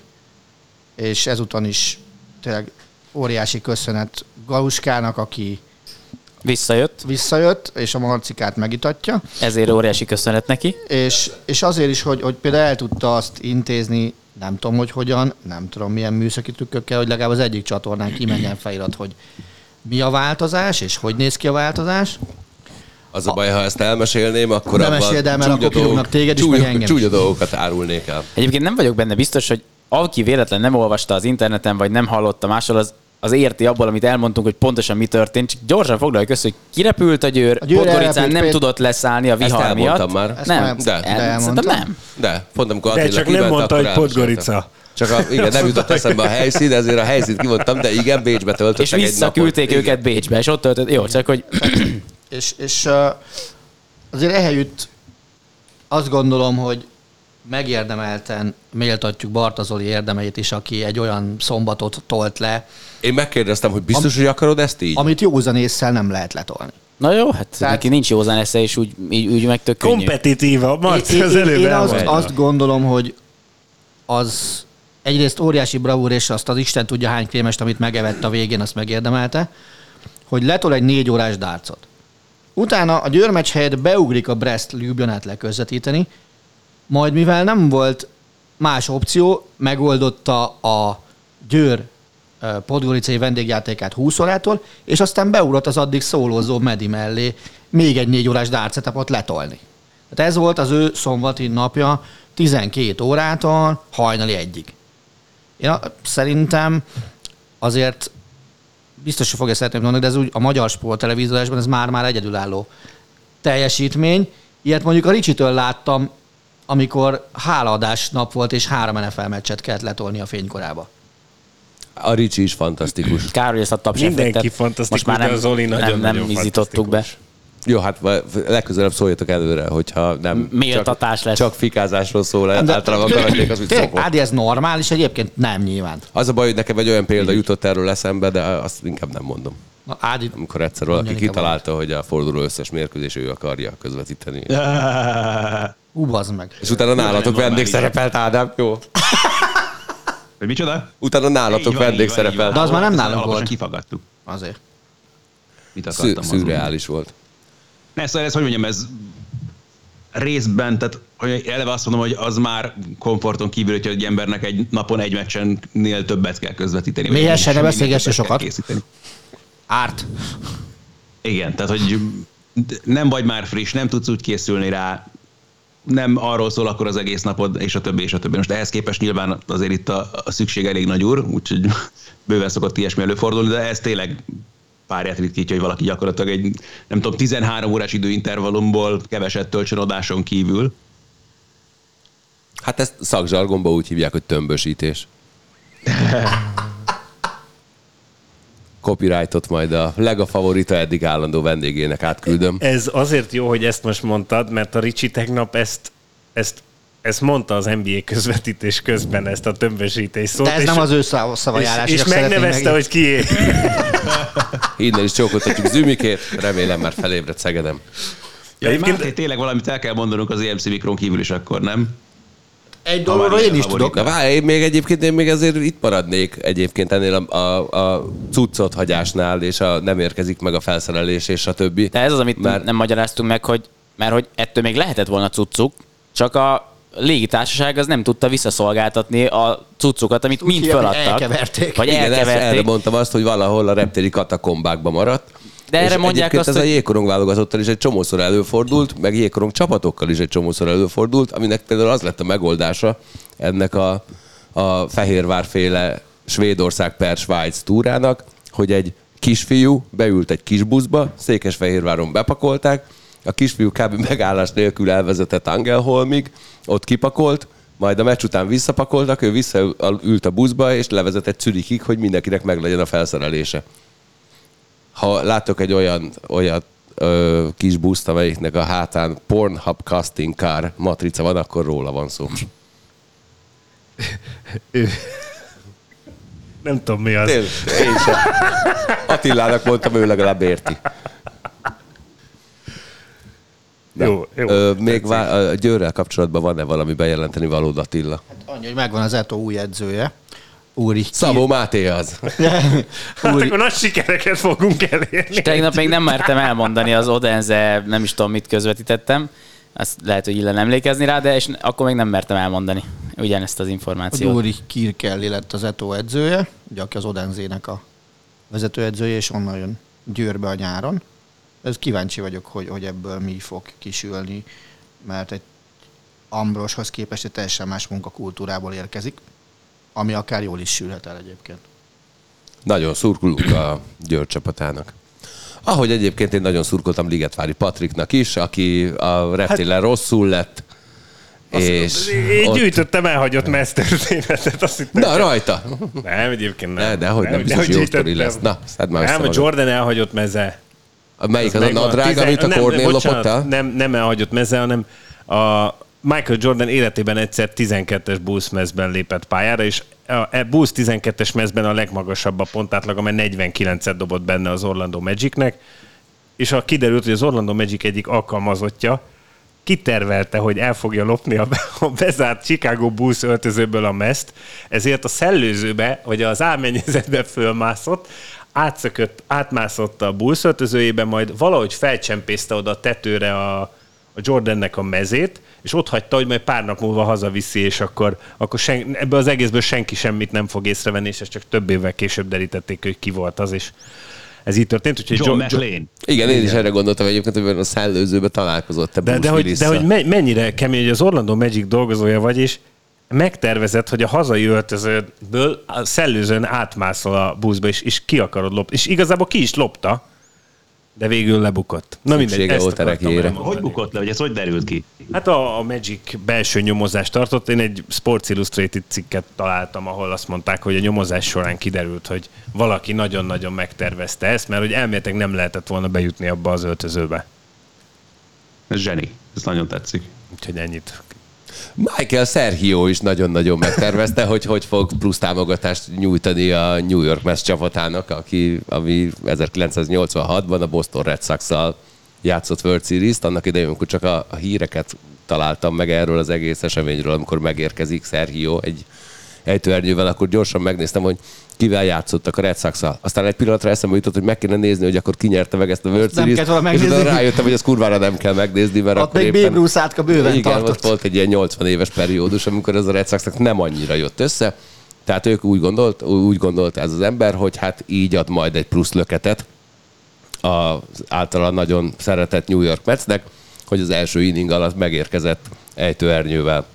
és ezúton is tényleg óriási köszönet Galuskának, aki Visszajött, visszajött, és a marcikát megitatja, ezért óriási köszönet neki. és, és azért is, hogy, hogy például el tudta azt intézni, nem tudom, hogy hogyan, nem tudom, milyen műszaki trükkökkel, hogy legalább az egyik csatornán kimenjen felirat, hogy mi a változás, és hogy néz ki a változás. Az a baj, ha ezt elmesélném, akkor Ne abban el, mert akkor dolgok- téged is, csúnya, meg engem csúnya dolgokat árulnék el. Egyébként nem vagyok benne biztos, hogy aki véletlen nem olvasta az interneten, vagy nem hallotta máshol, az, az érti abból, amit elmondtunk, hogy pontosan mi történt. Csak gyorsan foglaljuk össze, hogy kirepült a győr, A Győr Podgoricán elrepült, nem Pét- tudott leszállni a Ezt vihar elmondtam miatt. már. Ezt nem, de szerintem nem. De, pont amikor De Attila csak nem mondta, hogy. Podgorica. Csak a, igen, nem jutott eszembe a helyszín, ezért a helyszínt kimondtam, de igen, Bécsbe töltöttek És egy napot. visszaküldték Igen. őket Bécsbe, és ott töltött. Jó, csak hogy És, és azért ehelyütt azt gondolom, hogy megérdemelten méltatjuk Bartazoli érdemeit is, aki egy olyan szombatot tolt le, Én megkérdeztem, hogy biztos, hogy akarod ezt így? amit józan észsel nem lehet letolni. Na jó, hát Tehát- neki nincs józan esze, és úgy, így, úgy meg tök. Kompetitíva. Marci, Én- az én- előbb Én azt, elmondta. azt gondolom, hogy az egyrészt óriási bravúr, és azt az Isten tudja hány krémest, amit megevett a végén, azt megérdemelte, hogy letol egy négy órás dárcot. Utána a győrmecs helyett beugrik a Brest Ljubljanát leközvetíteni, majd mivel nem volt más opció, megoldotta a Győr podgoricai vendégjátékát 20 órától, és aztán beugrott az addig szólózó Medi mellé még egy négy órás dárcetapot letolni. Tehát ez volt az ő szombati napja 12 órától hajnali egyig. Én a- szerintem azért biztos, hogy fogja szeretném mondani, de ez úgy a magyar sport televíziózásban ez már-már egyedülálló teljesítmény. Ilyet mondjuk a Ricsitől láttam, amikor hálaadás nap volt, és három NFL meccset kellett letolni a fénykorába. A Ricsi is fantasztikus. Kár, hogy ezt a Mindenki fantasztikus, most már nem, de az Oli nem, nagyon-nagyon nem izítottuk be. Jó, hát legközelebb szóljatok előre, hogyha nem Méltatás csak, lesz. csak fikázásról szól, De- általában a karakterek az, hogy szokott. Ádi, ez normális, egyébként nem nyilván. Az a baj, hogy nekem egy olyan példa jutott erről eszembe, de azt inkább nem mondom. Na, Ádi, Amikor egyszer valaki kitalálta, hogy a forduló összes mérkőzés ő akarja közvetíteni. hú, meg. És utána nálatok vendég szerepelt, Ádám. Jó. Hogy micsoda? Utána nálatok van, vendég. De az már nem nálunk volt. Kifagadtuk. Azért. Mit Szü- akartam mondani? szürreális volt. Ne, szóval ez, hogy mondjam, ez részben, tehát hogy eleve azt mondom, hogy az már komforton kívül, hogyha egy embernek egy napon egy meccsennél többet kell közvetíteni. Mélyesen ne kell sokat. Készíteni. Árt. Igen, tehát hogy nem vagy már friss, nem tudsz úgy készülni rá, nem arról szól akkor az egész napod, és a többi, és a többi. Most ehhez képest nyilván azért itt a, a szükség elég nagy úr, úgyhogy bőven szokott ilyesmi előfordulni, de ez tényleg párját ritkítja, hogy valaki gyakorlatilag egy, nem tudom, 13 órás időintervallumból keveset töltsön adáson kívül. Hát ezt szakzsargonban úgy hívják, hogy tömbösítés. Copyrightot majd a Lega favorita eddig állandó vendégének átküldöm. Ez azért jó, hogy ezt most mondtad, mert a Ricsi tegnap ezt, ezt, ezt mondta az NBA közvetítés közben, ezt a tömbösítés szót. De ez és, nem az ő szav- szavajárás. és, és megnevezte, hogy kié. Innen is csókoltatjuk Zümikét, remélem már felébredt Szegedem. Ja, Egyébként- Máté, tényleg valamit el kell mondanunk az EMC mikron kívül is akkor, nem? Egy dologról én is favorit. tudok. Na várj, én még egyébként én még azért itt maradnék egyébként ennél a, a, a cuccot hagyásnál, és a nem érkezik meg a felszerelés, és a többi. De ez az, amit Mert- nem magyaráztunk meg, hogy mert hogy ettől még lehetett volna cuccuk, csak a légitársaság az nem tudta visszaszolgáltatni a cuccukat, amit mind hívják, hogy feladtak. elkeverték. Vagy Igen, ezt, erre elkeverték. mondtam azt, hogy valahol a reptéri katakombákba maradt. De erre és mondják azt, ez hogy- a jégkorong válogatottal is egy csomószor előfordult, meg jégkorong csapatokkal is egy csomószor előfordult, aminek például az lett a megoldása ennek a, a Fehérvárféle Svédország per Svájc túrának, hogy egy kisfiú beült egy kis buszba, Székesfehérváron bepakolták, a kisfiú kb. megállás nélkül elvezetett Angelholmig, ott kipakolt, majd a meccs után visszapakoltak, ő visszaült a buszba, és levezetett Zürichig, hogy mindenkinek meglegyen a felszerelése. Ha látok egy olyan, olyan ö, kis buszt, amelyiknek a hátán Pornhub Casting Car matrica van, akkor róla van szó. Nem tudom mi az. Tényleg, én sem. Attilának mondtam, ő legalább érti. Na, Jó, jó. Ö, még vá- a Győrrel kapcsolatban van-e valami bejelenteni valód Attila? Annyi, hogy megvan az Eto új edzője. Úri. Szabó Máté az. Hát akkor nagy sikereket fogunk elérni. És tegnap még nem mertem elmondani az Odense, nem is tudom mit közvetítettem. Azt lehet, hogy illen emlékezni rá, de és akkor még nem mertem elmondani ugyanezt az információt. Úri Kirkelli lett az Eto edzője, ugye aki az Odenzének a vezetőedzője, és onnan jön Győrbe a nyáron. Ez kíváncsi vagyok, hogy, hogy ebből mi fog kisülni, mert egy Ambroshoz képest egy teljesen más munkakultúrából érkezik, ami akár jól is sülhet el egyébként. Nagyon szurkolunk a Győr csapatának. Ahogy egyébként én nagyon szurkoltam Ligetvári Patriknak is, aki a reptélen rosszul lett, és Én ott- gyűjtöttem elhagyott mesztörténetet, azt hittem. Na, rajta! Nem, egyébként nem. Ne, dehogy nem, biztos jó sztori lesz. Na, szedd már össze Nem, a. Jordan elhagyott meze. Melyik az a megvan. nadrág, amit a nem, Kornél bocsánat, lopott el? Nem, nem elhagyott meze, hanem a Michael Jordan életében egyszer 12-es Bulls mezben lépett pályára, és a e Bulls 12-es mezben a legmagasabb a pontátlag, amely 49-et dobott benne az Orlando Magicnek, és a kiderült, hogy az Orlando Magic egyik alkalmazottja kitervelte, hogy el fogja lopni a, a bezárt Chicago Bulls öltözőből a mezt, ezért a szellőzőbe, vagy az álmennyezetbe fölmászott, átszökött, átmászott a Bulls öltözőjébe, majd valahogy felcsempészte oda a tetőre a, a Jordannek a mezét, és ott hagyta, hogy majd pár nap múlva hazaviszi, és akkor, akkor sen, ebből az egészből senki semmit nem fog észrevenni, és ezt csak több évvel később derítették, hogy ki volt az, és ez így történt. Úgyhogy John Jo- Jo- McLean. Igen, én is erre gondoltam egyébként, hogy a szellőzőbe találkozott te de, de, hogy, de hogy me- mennyire kemény, hogy az Orlando Magic dolgozója vagy, és megtervezett, hogy a hazai öltözőből a szellőzőn átmászol a buszba, és, és ki akarod lopni. És igazából ki is lopta, de végül lebukott. Na mindegy, ezt akartam. Hogy bukott le, hogy ez hogy derült ki? Hát a, a Magic belső nyomozást tartott. Én egy Sports Illustrated cikket találtam, ahol azt mondták, hogy a nyomozás során kiderült, hogy valaki nagyon-nagyon megtervezte ezt, mert hogy elméletek nem lehetett volna bejutni abba az öltözőbe. Ez zseni. Ez nagyon tetszik. Úgyhogy ennyit. Michael Sergio is nagyon-nagyon megtervezte, hogy hogy fog plusz támogatást nyújtani a New York Mets csapatának, aki, ami 1986-ban a Boston Red sox játszott World Series-t, annak idején, amikor csak a, a híreket találtam meg erről az egész eseményről, amikor megérkezik Sergio egy ejtőernyővel, akkor gyorsan megnéztem, hogy kivel játszottak a Red sox -szal. Aztán egy pillanatra eszembe jutott, hogy meg kéne nézni, hogy akkor ki nyerte meg ezt a World Series-t, és utána rájöttem, hogy az kurvára nem kell megnézni, mert Ott akkor még éppen... Babe átka bőven Igen, tartott. ott volt egy ilyen 80 éves periódus, amikor ez a Red Soxnak nem annyira jött össze. Tehát ők úgy gondolt, úgy gondolt ez az ember, hogy hát így ad majd egy plusz löketet az általa nagyon szeretett New York Metsnek, hogy az első inning alatt megérkezett ejtőernyővel.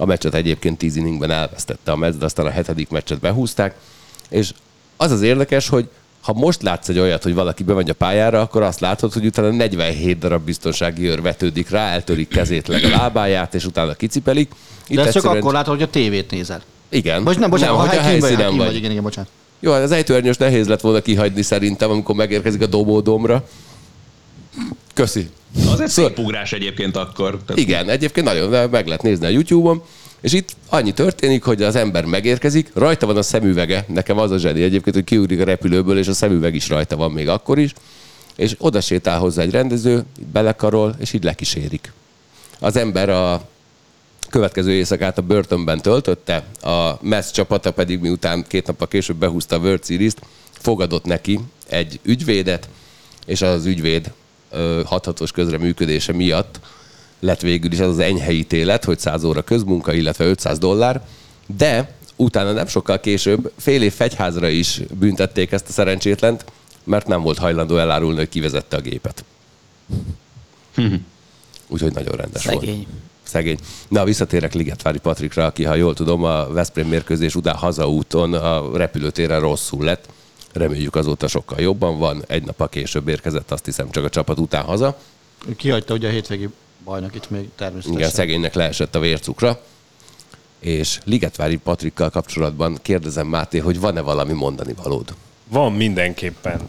A meccset egyébként 10 inningben elvesztette a meccs, de aztán a hetedik meccset behúzták. És az az érdekes, hogy ha most látsz egy olyat, hogy valaki bemegy a pályára, akkor azt látod, hogy utána 47 darab biztonsági őr vetődik rá, eltörik kezét, leg a lábáját, és utána kicipelik. Itt De ezt csak akkor látod, hogy a tévét nézel. Igen. Most nem, bocsánat, nem, ha hogy a helyszínen helyszínen vagy. vagy. Igen, igen, bocsánat. Jó, hát az ejtőernyős nehéz lett volna kihagyni szerintem, amikor megérkezik a dobódomra. Köszi. Az egy Szóval- szép ugrás egyébként akkor. Tehát Igen, egyébként nagyon meg lehet nézni a YouTube-on, és itt annyi történik, hogy az ember megérkezik, rajta van a szemüvege, nekem az a zseni egyébként, hogy kiugrik a repülőből, és a szemüveg is rajta van még akkor is, és oda sétál hozzá egy rendező, belekarol, és így lekísérik. Az ember a következő éjszakát a börtönben töltötte, a MESZ csapata pedig miután két nappal később behúzta a World Series-t, fogadott neki egy ügyvédet, és az ügyvéd hathatós közreműködése miatt lett végül is az az enyhe ítélet, hogy 100 óra közmunka, illetve 500 dollár, de utána nem sokkal később fél év fegyházra is büntették ezt a szerencsétlent, mert nem volt hajlandó elárulni, hogy kivezette a gépet. Úgyhogy nagyon rendes volt. Szegény. Szegény. Na, visszatérek Ligetvári Patrikra, aki, ha jól tudom, a Veszprém mérkőzés után hazaúton a repülőtéren rosszul lett. Reméljük azóta sokkal jobban van. Egy nap később érkezett, azt hiszem, csak a csapat után haza. Ő Kihagyta ugye a hétvégi bajnokit még természetesen. Igen, szegénynek leesett a vércukra. És Ligetvári Patrikkal kapcsolatban kérdezem Máté, hogy van-e valami mondani valód? Van mindenképpen.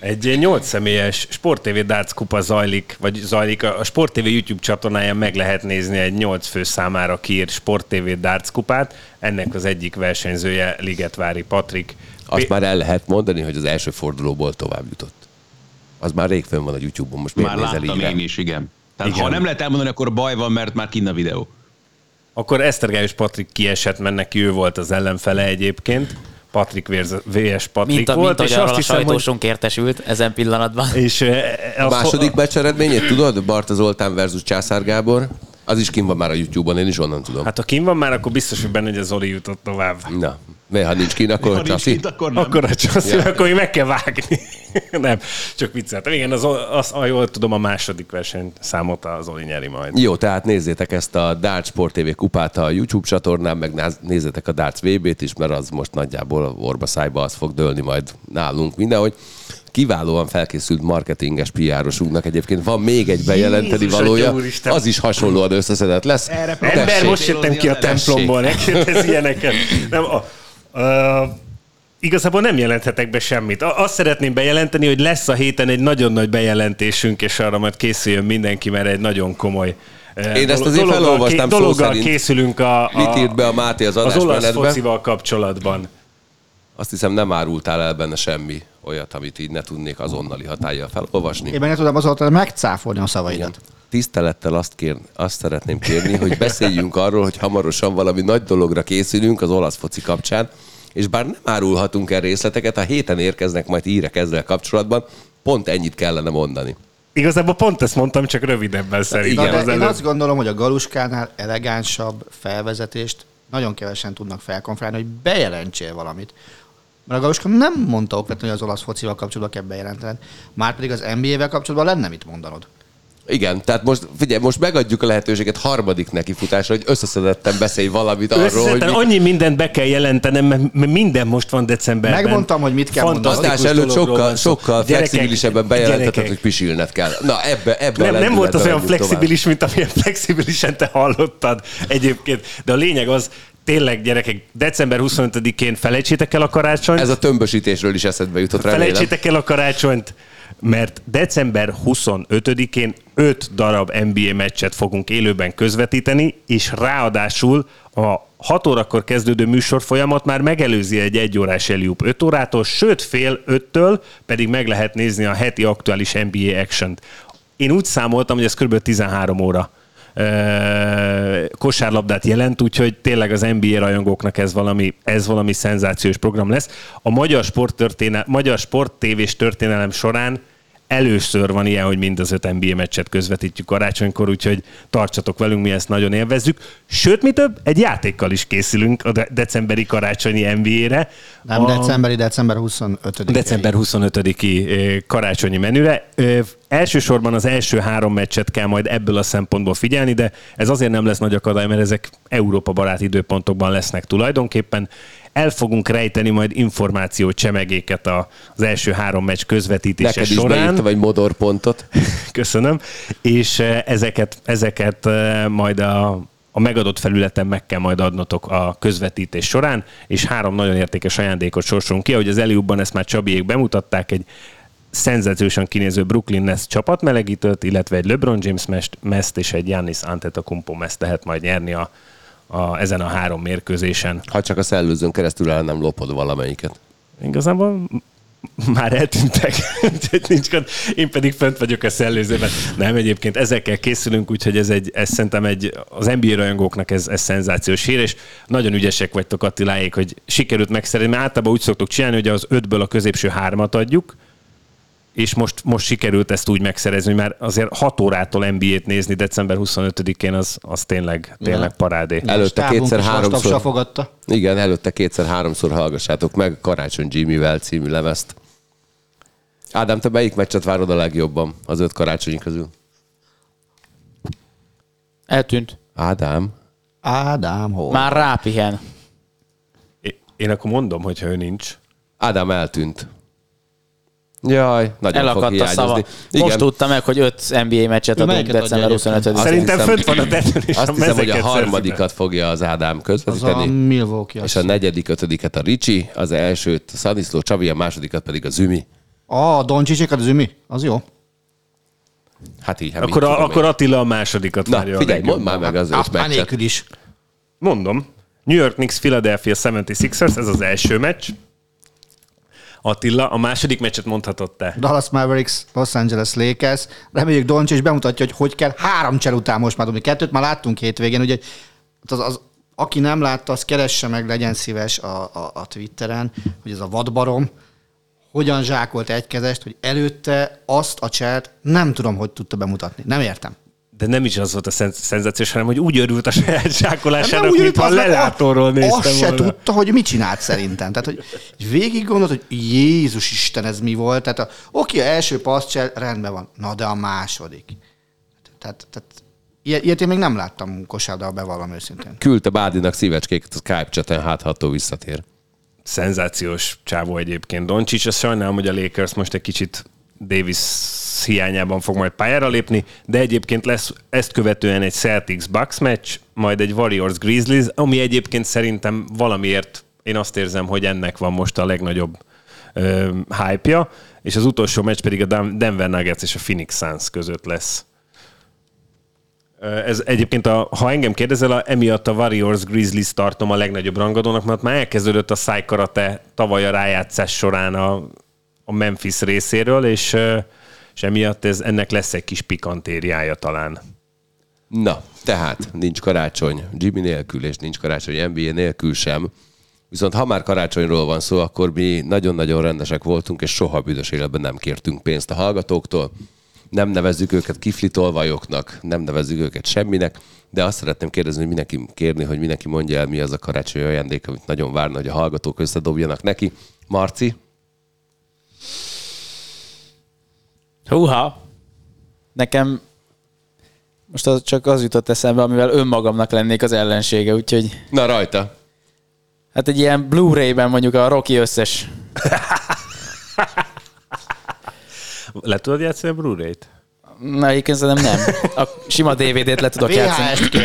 Egy 8 személyes Sport TV Darts kupa zajlik, vagy zajlik, a Sport TV YouTube csatornáján meg lehet nézni egy 8 fő számára kiírt Sport TV Darts kupát. Ennek az egyik versenyzője Ligetvári Patrik. Azt már el lehet mondani, hogy az első fordulóból tovább jutott. Az már rég fönn van a YouTube-on, most miért Már nézel láttam így rá? én is, igen. Tehát Igen. ha nem lehet elmondani, akkor baj van, mert már kinn a videó. Akkor Esztergályos Patrik kiesett, mert neki ő volt az ellenfele egyébként. Patrik vs. Patrik Mint, a, volt, mint és azt a hiszem, hogy... sajtósunk értesült ezen pillanatban. És, eh, A azt- második meccs eredményét tudod? Barta Zoltán versus Császár Gábor. Az is kim van már a YouTube-on, én is onnan tudom. Hát, Hát ha kim van már, akkor biztos, hogy benne, hogy a Zoli jutott tovább. Na, mert ha nincs kin, akkor Ha nincs Csaszi. kint, akkor nem. Akkor a csaszi, Ja. akkor még meg kell vágni. nem, csak vicceltem. Igen, az, az, ha jól tudom, a második verseny számot a Zoli nyeri majd. Jó, tehát nézzétek ezt a Darts Sport TV kupát a YouTube csatornán, meg nézzétek a Darts VB-t is, mert az most nagyjából orba szájba az fog dőlni majd nálunk mindenhogy. Kiválóan felkészült marketinges PR-osunknak egyébként van még egy bejelenteni Jézus, valója, Úristen. az is hasonlóan összeszedett lesz. Erre Ember, most jöttem ki a templomból, ne kérdezz ilyeneket. Nem, a, igazából nem jelenthetek be semmit. A- Azt szeretném bejelenteni, hogy lesz a héten egy nagyon nagy bejelentésünk, és arra majd készüljön mindenki, mert egy nagyon komoly Én ezt azért dologgal felolvastam szó szerint. készülünk a, a, Mit írt be a Máté az az olasz adásmenetbe? focival kapcsolatban. Azt hiszem nem árultál el benne semmi olyat, amit így ne tudnék azonnali hatállyal felolvasni. Én meg nem tudom azóta megcáfolni a szavaidat. Tisztelettel azt, kér, azt szeretném kérni, hogy beszéljünk arról, hogy hamarosan valami nagy dologra készülünk az olasz foci kapcsán, és bár nem árulhatunk el részleteket, a héten érkeznek majd hírek ezzel kapcsolatban, pont ennyit kellene mondani. Igazából pont ezt mondtam, csak rövidebben szerintem Igen, az én azt gondolom, hogy a Galuskánál elegánsabb felvezetést nagyon kevesen tudnak felkonferálni, hogy bejelentsél valamit. Mert a Galuska nem mondta okvetlenül, hogy az olasz focival kapcsolatban kell bejelentened. Márpedig az NBA-vel kapcsolatban lenne mit mondanod. Igen, tehát most figyelj, most megadjuk a lehetőséget harmadik nekifutásra, hogy összeszedetten beszélj valamit arról, hogy mi, annyi mindent be kell jelentenem, mert minden most van decemberben. Megmondtam, hogy mit kell mondanod. adás előtt sokkal, sokkal Gyerekek, flexibilisebben bejelentetted, hogy pisilned kell. Na, ebbe, ebbe nem, nem volt az olyan flexibilis, mint amilyen flexibilisen te hallottad egyébként. De a lényeg az, tényleg gyerekek, december 25-én felejtsétek el a karácsonyt. tovább. Ez a tömbösítésről is eszedbe jutott, remélem. Felejtsétek el a karácsonyt, mert december 25-én 5 darab NBA meccset fogunk élőben közvetíteni, és ráadásul a 6 órakor kezdődő műsor folyamat már megelőzi egy egyórás Eliup 5 órától, sőt fél 5-től pedig meg lehet nézni a heti aktuális NBA action-t. Én úgy számoltam, hogy ez kb. 13 óra kosárlabdát jelent, úgyhogy tényleg az NBA rajongóknak ez valami, ez valami szenzációs program lesz. A magyar sporttörténel, magyar sporttévés történelem során először van ilyen, hogy mind az öt NBA meccset közvetítjük karácsonykor, úgyhogy tartsatok velünk, mi ezt nagyon élvezzük. Sőt, mi több, egy játékkal is készülünk a de- decemberi karácsonyi NBA-re. Nem a... decemberi, december 25 December 25-i ö, karácsonyi menüre. Elsősorban az első három meccset kell majd ebből a szempontból figyelni, de ez azért nem lesz nagy akadály, mert ezek Európa barát időpontokban lesznek tulajdonképpen. El fogunk rejteni majd információ csemegéket a- az első három meccs közvetítése Neked is során. egy modorpontot. Köszönöm. És eh, ezeket, ezeket eh, majd a, a megadott felületen meg kell majd adnotok a közvetítés során, és három nagyon értékes ajándékot sorsolunk ki, ahogy az Eliubban ezt már Csabiék bemutatták, egy szenzációsan kinéző Brooklyn Nets csapatmelegítőt, illetve egy LeBron James mest, meszt és egy Giannis Antetokounmpo meszt lehet majd nyerni a, a, ezen a három mérkőzésen. Ha csak a szellőzőn keresztül el nem lopod valamelyiket. Igazából már eltűntek, úgyhogy nincs gond. Én pedig fent vagyok a szellőzőben. Nem, egyébként ezekkel készülünk, úgyhogy ez, egy, ez szerintem egy, az NBA rajongóknak ez, ez szenzációs hír, és nagyon ügyesek vagytok Attiláék, hogy sikerült megszerezni, mert általában úgy szoktuk csinálni, hogy az ötből a középső hármat adjuk, és most, most sikerült ezt úgy megszerezni, mert azért 6 órától NBA-t nézni december 25-én az, az tényleg, tényleg parádé. Előtte kétszer, háromszor. fogadta. Igen, előtte kétszer-háromszor hallgassátok meg Karácsony Jimmyvel című lemezt. Ádám, te melyik meccset várod a legjobban az öt karácsonyi közül? Eltűnt. Ádám? Ádám, hol? Már rápihen. É- Én akkor mondom, hogyha ő nincs. Ádám eltűnt. Jaj, nagyon fog Elakadt a hiányozni. szava. Igen, Most tudtam meg, hogy öt NBA meccset adunk december egyébként? 25 Azt Szerintem hiszem- fönt van a tetőn, és azt a hiszem, hogy a harmadikat fogja az Ádám Az a közvetíteni, Milwaukee. és a negyedik, ötödiket a Ricsi, az elsőt a Szaniszló Csavi, a másodikat pedig a Zümi. A Doncsicsik, az Ümi? Az jó. Hát így, hát Akkor, a, akkor. Attila a másodikat Na, várja a figyelj, mondd már meg az öt meccset. is. Mondom. New York Knicks, Philadelphia 76ers, ez az első meccs. Attila, a második meccset mondhatod te. Dallas Mavericks, Los Angeles Lakers. Reméljük Doncsics bemutatja, hogy hogy kell három csel után most már dobni. Kettőt már láttunk hétvégén, ugye az, az, aki nem látta, az keresse meg, legyen szíves a, a, a Twitteren, hogy ez a vadbarom, hogyan zsákolt egy kezest, hogy előtte azt a cselt nem tudom, hogy tudta bemutatni. Nem értem. De nem is az volt a szen- szenzációs, hanem hogy úgy örült a saját zsákolásának, úgy mint jött, a az meg lelátóról azt- néztem Azt se tudta, hogy mit csinált szerintem. Tehát, hogy végig gondolt, hogy Jézus Isten, ez mi volt. Tehát, a, oké, a első passzcsel rendben van. Na, de a második. Tehát, tehát ilyet, ilyet én még nem láttam kosárlabdában, bevallom őszintén. Küldte Bádinak szívecskéket a Skype chaten, hát ha attól visszatér. Szenzációs csávó egyébként Doncsics. Azt sajnálom, hogy a Lakers most egy kicsit Davis hiányában fog majd pályára lépni, de egyébként lesz ezt követően egy Celtics-Bucks meccs, majd egy Warriors-Grizzlies, ami egyébként szerintem valamiért én azt érzem, hogy ennek van most a legnagyobb ö, hype-ja, és az utolsó meccs pedig a Denver Nuggets és a Phoenix Suns között lesz. Ez egyébként, a, ha engem kérdezel, a, emiatt a Warriors Grizzlies tartom a legnagyobb rangadónak, mert már elkezdődött a szájkarate tavaly a rájátszás során a, a Memphis részéről, és, és emiatt ez, ennek lesz egy kis pikantériája talán. Na, tehát nincs karácsony Jimmy nélkül, és nincs karácsony NBA nélkül sem. Viszont ha már karácsonyról van szó, akkor mi nagyon-nagyon rendesek voltunk, és soha büdös életben nem kértünk pénzt a hallgatóktól. Nem nevezzük őket kiflitolvajoknak, nem nevezzük őket semminek, de azt szeretném kérdezni, hogy mindenki kérni, hogy mindenki mondja el, mi az a karácsonyi ajándék, amit nagyon várna, hogy a hallgatók összedobjanak neki. Marci, Húha! Nekem most az csak az jutott eszembe, amivel önmagamnak lennék az ellensége, úgyhogy na rajta. hát egy ilyen Blu-ray-ben mondjuk a Rocky összes. Le tudod játszani a Blu-ray-t? Na, egyébként szerintem nem. A sima DVD-t le tudok játszani.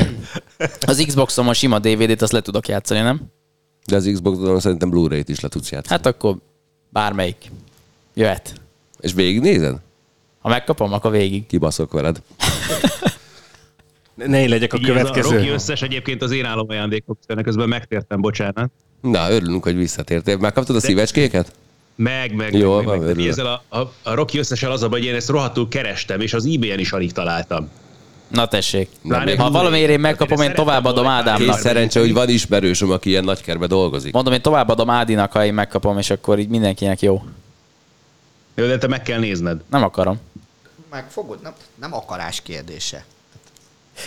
Az Xboxom a sima DVD-t azt le tudok játszani, nem? De az Xbox-on szerintem Blu-ray-t is le tudsz játszani. Hát akkor bármelyik. Jöhet. És végignézed? Ha megkapom, akkor végig. Kibaszok veled. Ne én legyek a Igen, ez A következő. Rocky összes egyébként az én állom ajándékok, közben megtértem, bocsánat. Na, örülünk, hogy visszatértél. Megkaptad a szívecskéket? Meg, meg, Jó, meg, van, meg, meg. örülök. Ezzel a, a, a Rocky összessel az a baj, hogy én ezt rohadtul kerestem, és az eBay-en is alig találtam. Na tessék. Nem, még Ha valamiért én megkapom, én továbbadom Ádámnak. szerencse, hogy van ismerősöm, aki ilyen nagykerbe dolgozik. Mondom, én továbbadom Ádinak, ha én megkapom, és akkor így mindenkinek jó. Jó, de te meg kell nézned. Nem akarom. Megfogod? Nem, nem akarás kérdése.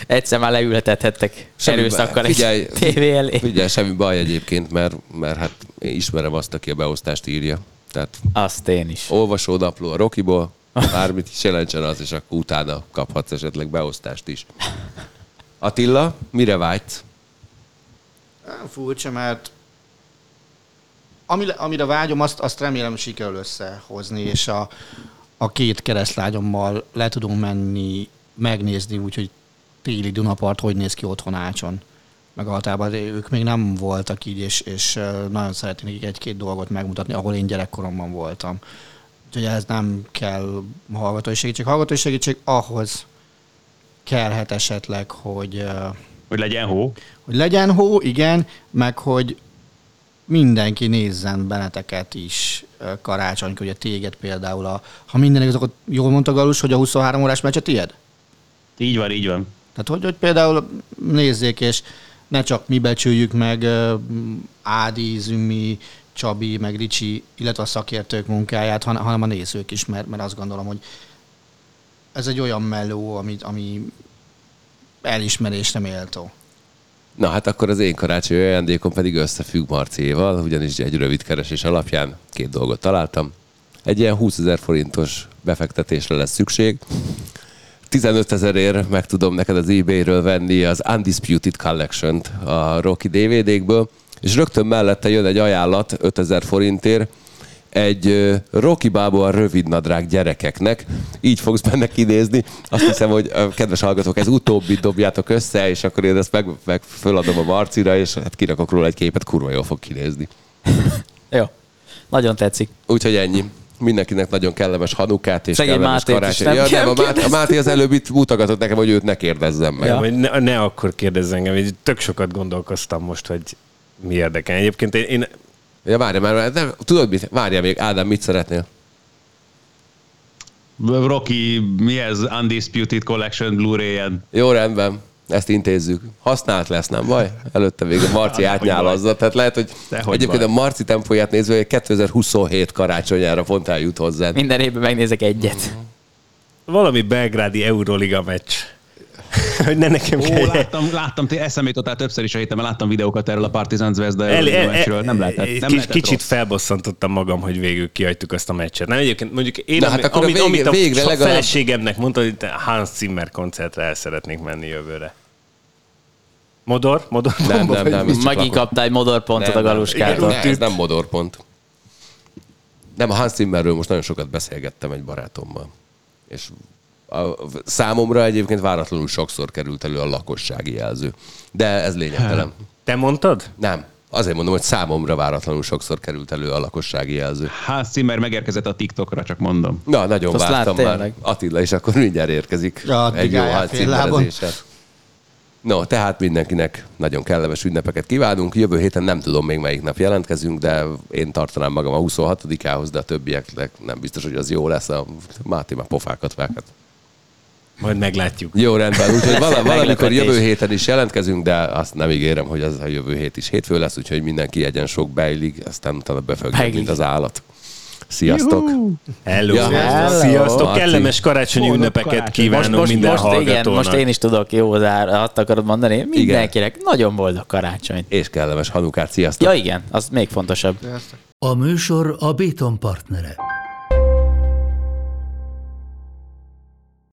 Egyszer már leülhetethettek erőszakkal egy figyelj, tévé elé. Figyelj, semmi baj egyébként, mert, mert hát én ismerem azt, aki a beosztást írja. Tehát Azt én is. olvasónapló a Rokiból, bármit is jelentsen az, és akkor utána kaphatsz esetleg beosztást is. Attila, mire vágysz? Nem furcsa, mert amire, amire vágyom, azt, azt remélem sikerül összehozni, és a, a két keresztlányommal le tudunk menni, megnézni, úgyhogy téli Dunapart hogy néz ki otthon Ácson. Meg általában ők még nem voltak így, és, és nagyon szeretnék egy-két dolgot megmutatni, ahol én gyerekkoromban voltam. Úgyhogy ez nem kell hallgatói segítség. Hallgatói segítség ahhoz kellhet esetleg, hogy Hogy legyen hó. hogy legyen hó, igen, meg hogy mindenki nézzen benneteket is karácsonykor, ugye téged például, a, ha minden igaz, akkor jól mondta Galus, hogy a 23 órás meccse tiéd? Így van, így van. Tehát, hogy, hogy például nézzék, és ne csak mi becsüljük meg Ádi, Zümi, Csabi, meg Ricsi, illetve a szakértők munkáját, hanem, hanem a nézők is, mert, mert azt gondolom, hogy ez egy olyan melló, ami, ami elismerésre méltó. Na hát akkor az én karácsonyi ajándékom pedig összefügg Marciéval, ugyanis egy rövid keresés alapján két dolgot találtam. Egy ilyen 20 ezer forintos befektetésre lesz szükség. 15 ezerért meg tudom neked az eBay-ről venni az Undisputed Collection-t a Rocky DVD-kből, és rögtön mellette jön egy ajánlat 5000 forintért, egy Rocky Balboa rövidnadrág gyerekeknek. Így fogsz benne kinézni. Azt hiszem, hogy kedves hallgatók, ez utóbbit dobjátok össze, és akkor én ezt meg, meg föladom a Marcira, és hát kirakok róla egy képet, kurva jól fog kinézni. Jó. Nagyon tetszik. Úgyhogy ennyi. Mindenkinek nagyon kellemes hanukát és Szegény kellemes Mátét is karácsony. nem Ja, kell nem, a, Máté, a. Máté az előbb itt mutogatott nekem, hogy őt ne kérdezzem meg. Ja. Ne, ne akkor kérdezz engem, így tök sokat gondolkoztam most, hogy mi érdekel. Egyébként én, én Ja, várja már, nem, tudod mit? Várja még, Ádám, mit szeretnél? Rocky, mi ez? Undisputed Collection Blu-ray-en. Jó, rendben. Ezt intézzük. Használt lesz, nem baj? Előtte még a Marci átnyálazza. Tehát lehet, hogy Dehogy egyébként baj. a Marci tempóját nézve, hogy 2027 karácsonyára pont eljut hozzá. Minden évben megnézek egyet. valami belgrádi Euroliga meccs. hogy ne nekem Ó, kell. láttam, láttam, te eszembe jutottál többször is a héten, mert láttam videókat erről a Partizan Zvezda El, el, meccsről. Nem lehetett, nem kis, lehetett kicsit rossz. felbosszantottam magam, hogy végül kihagytuk azt a meccset. Nem, egyébként mondjuk én, Na, ami, hát akkor amit, végre- amit a végre legalább- feleségemnek mondta, hogy Hans Zimmer koncertre el szeretnék menni jövőre. Modor? Modor? Nem, Bomba, nem, nem. Megint kaptál egy modorpontot a galuskától. Nem, ez nem modorpont. Nem, a Hans Zimmerről most nagyon sokat beszélgettem egy barátommal. És a, számomra egyébként váratlanul sokszor került elő a lakossági jelző. De ez lényegtelen. Te mondtad? Nem. Azért mondom, hogy számomra váratlanul sokszor került elő a lakossági jelző. Hans Zimmer megérkezett a TikTokra, csak mondom. Na, nagyon Azt vártam már. tényleg. Attila is akkor mindjárt érkezik. Ja, egy jó hát címberezéssel. No, tehát mindenkinek nagyon kellemes ünnepeket kívánunk. Jövő héten nem tudom még melyik nap jelentkezünk, de én tartanám magam a 26-ához, de a többieknek nem biztos, hogy az jó lesz. A Máté már pofákat vághat. Majd meglátjuk. Jó, rendben. Úgyhogy vala, valamikor jövő héten is jelentkezünk, de azt nem ígérem, hogy az a jövő hét is hétfő lesz, úgyhogy mindenki egyen sok beilig, aztán utána Beilig. mint az állat. Sziasztok! Hello. Ja, Hello. Sziasztok, Marci. kellemes karácsonyi Boldog ünnepeket karácsony. Most, most, minden most, hallgatónak. igen, most én is tudok jó zár, azt akarod mondani. Mindenkinek nagyon boldog karácsonyt. És kellemes hanukát. Sziasztok! Ja igen, az még fontosabb. A műsor a Béton partnere.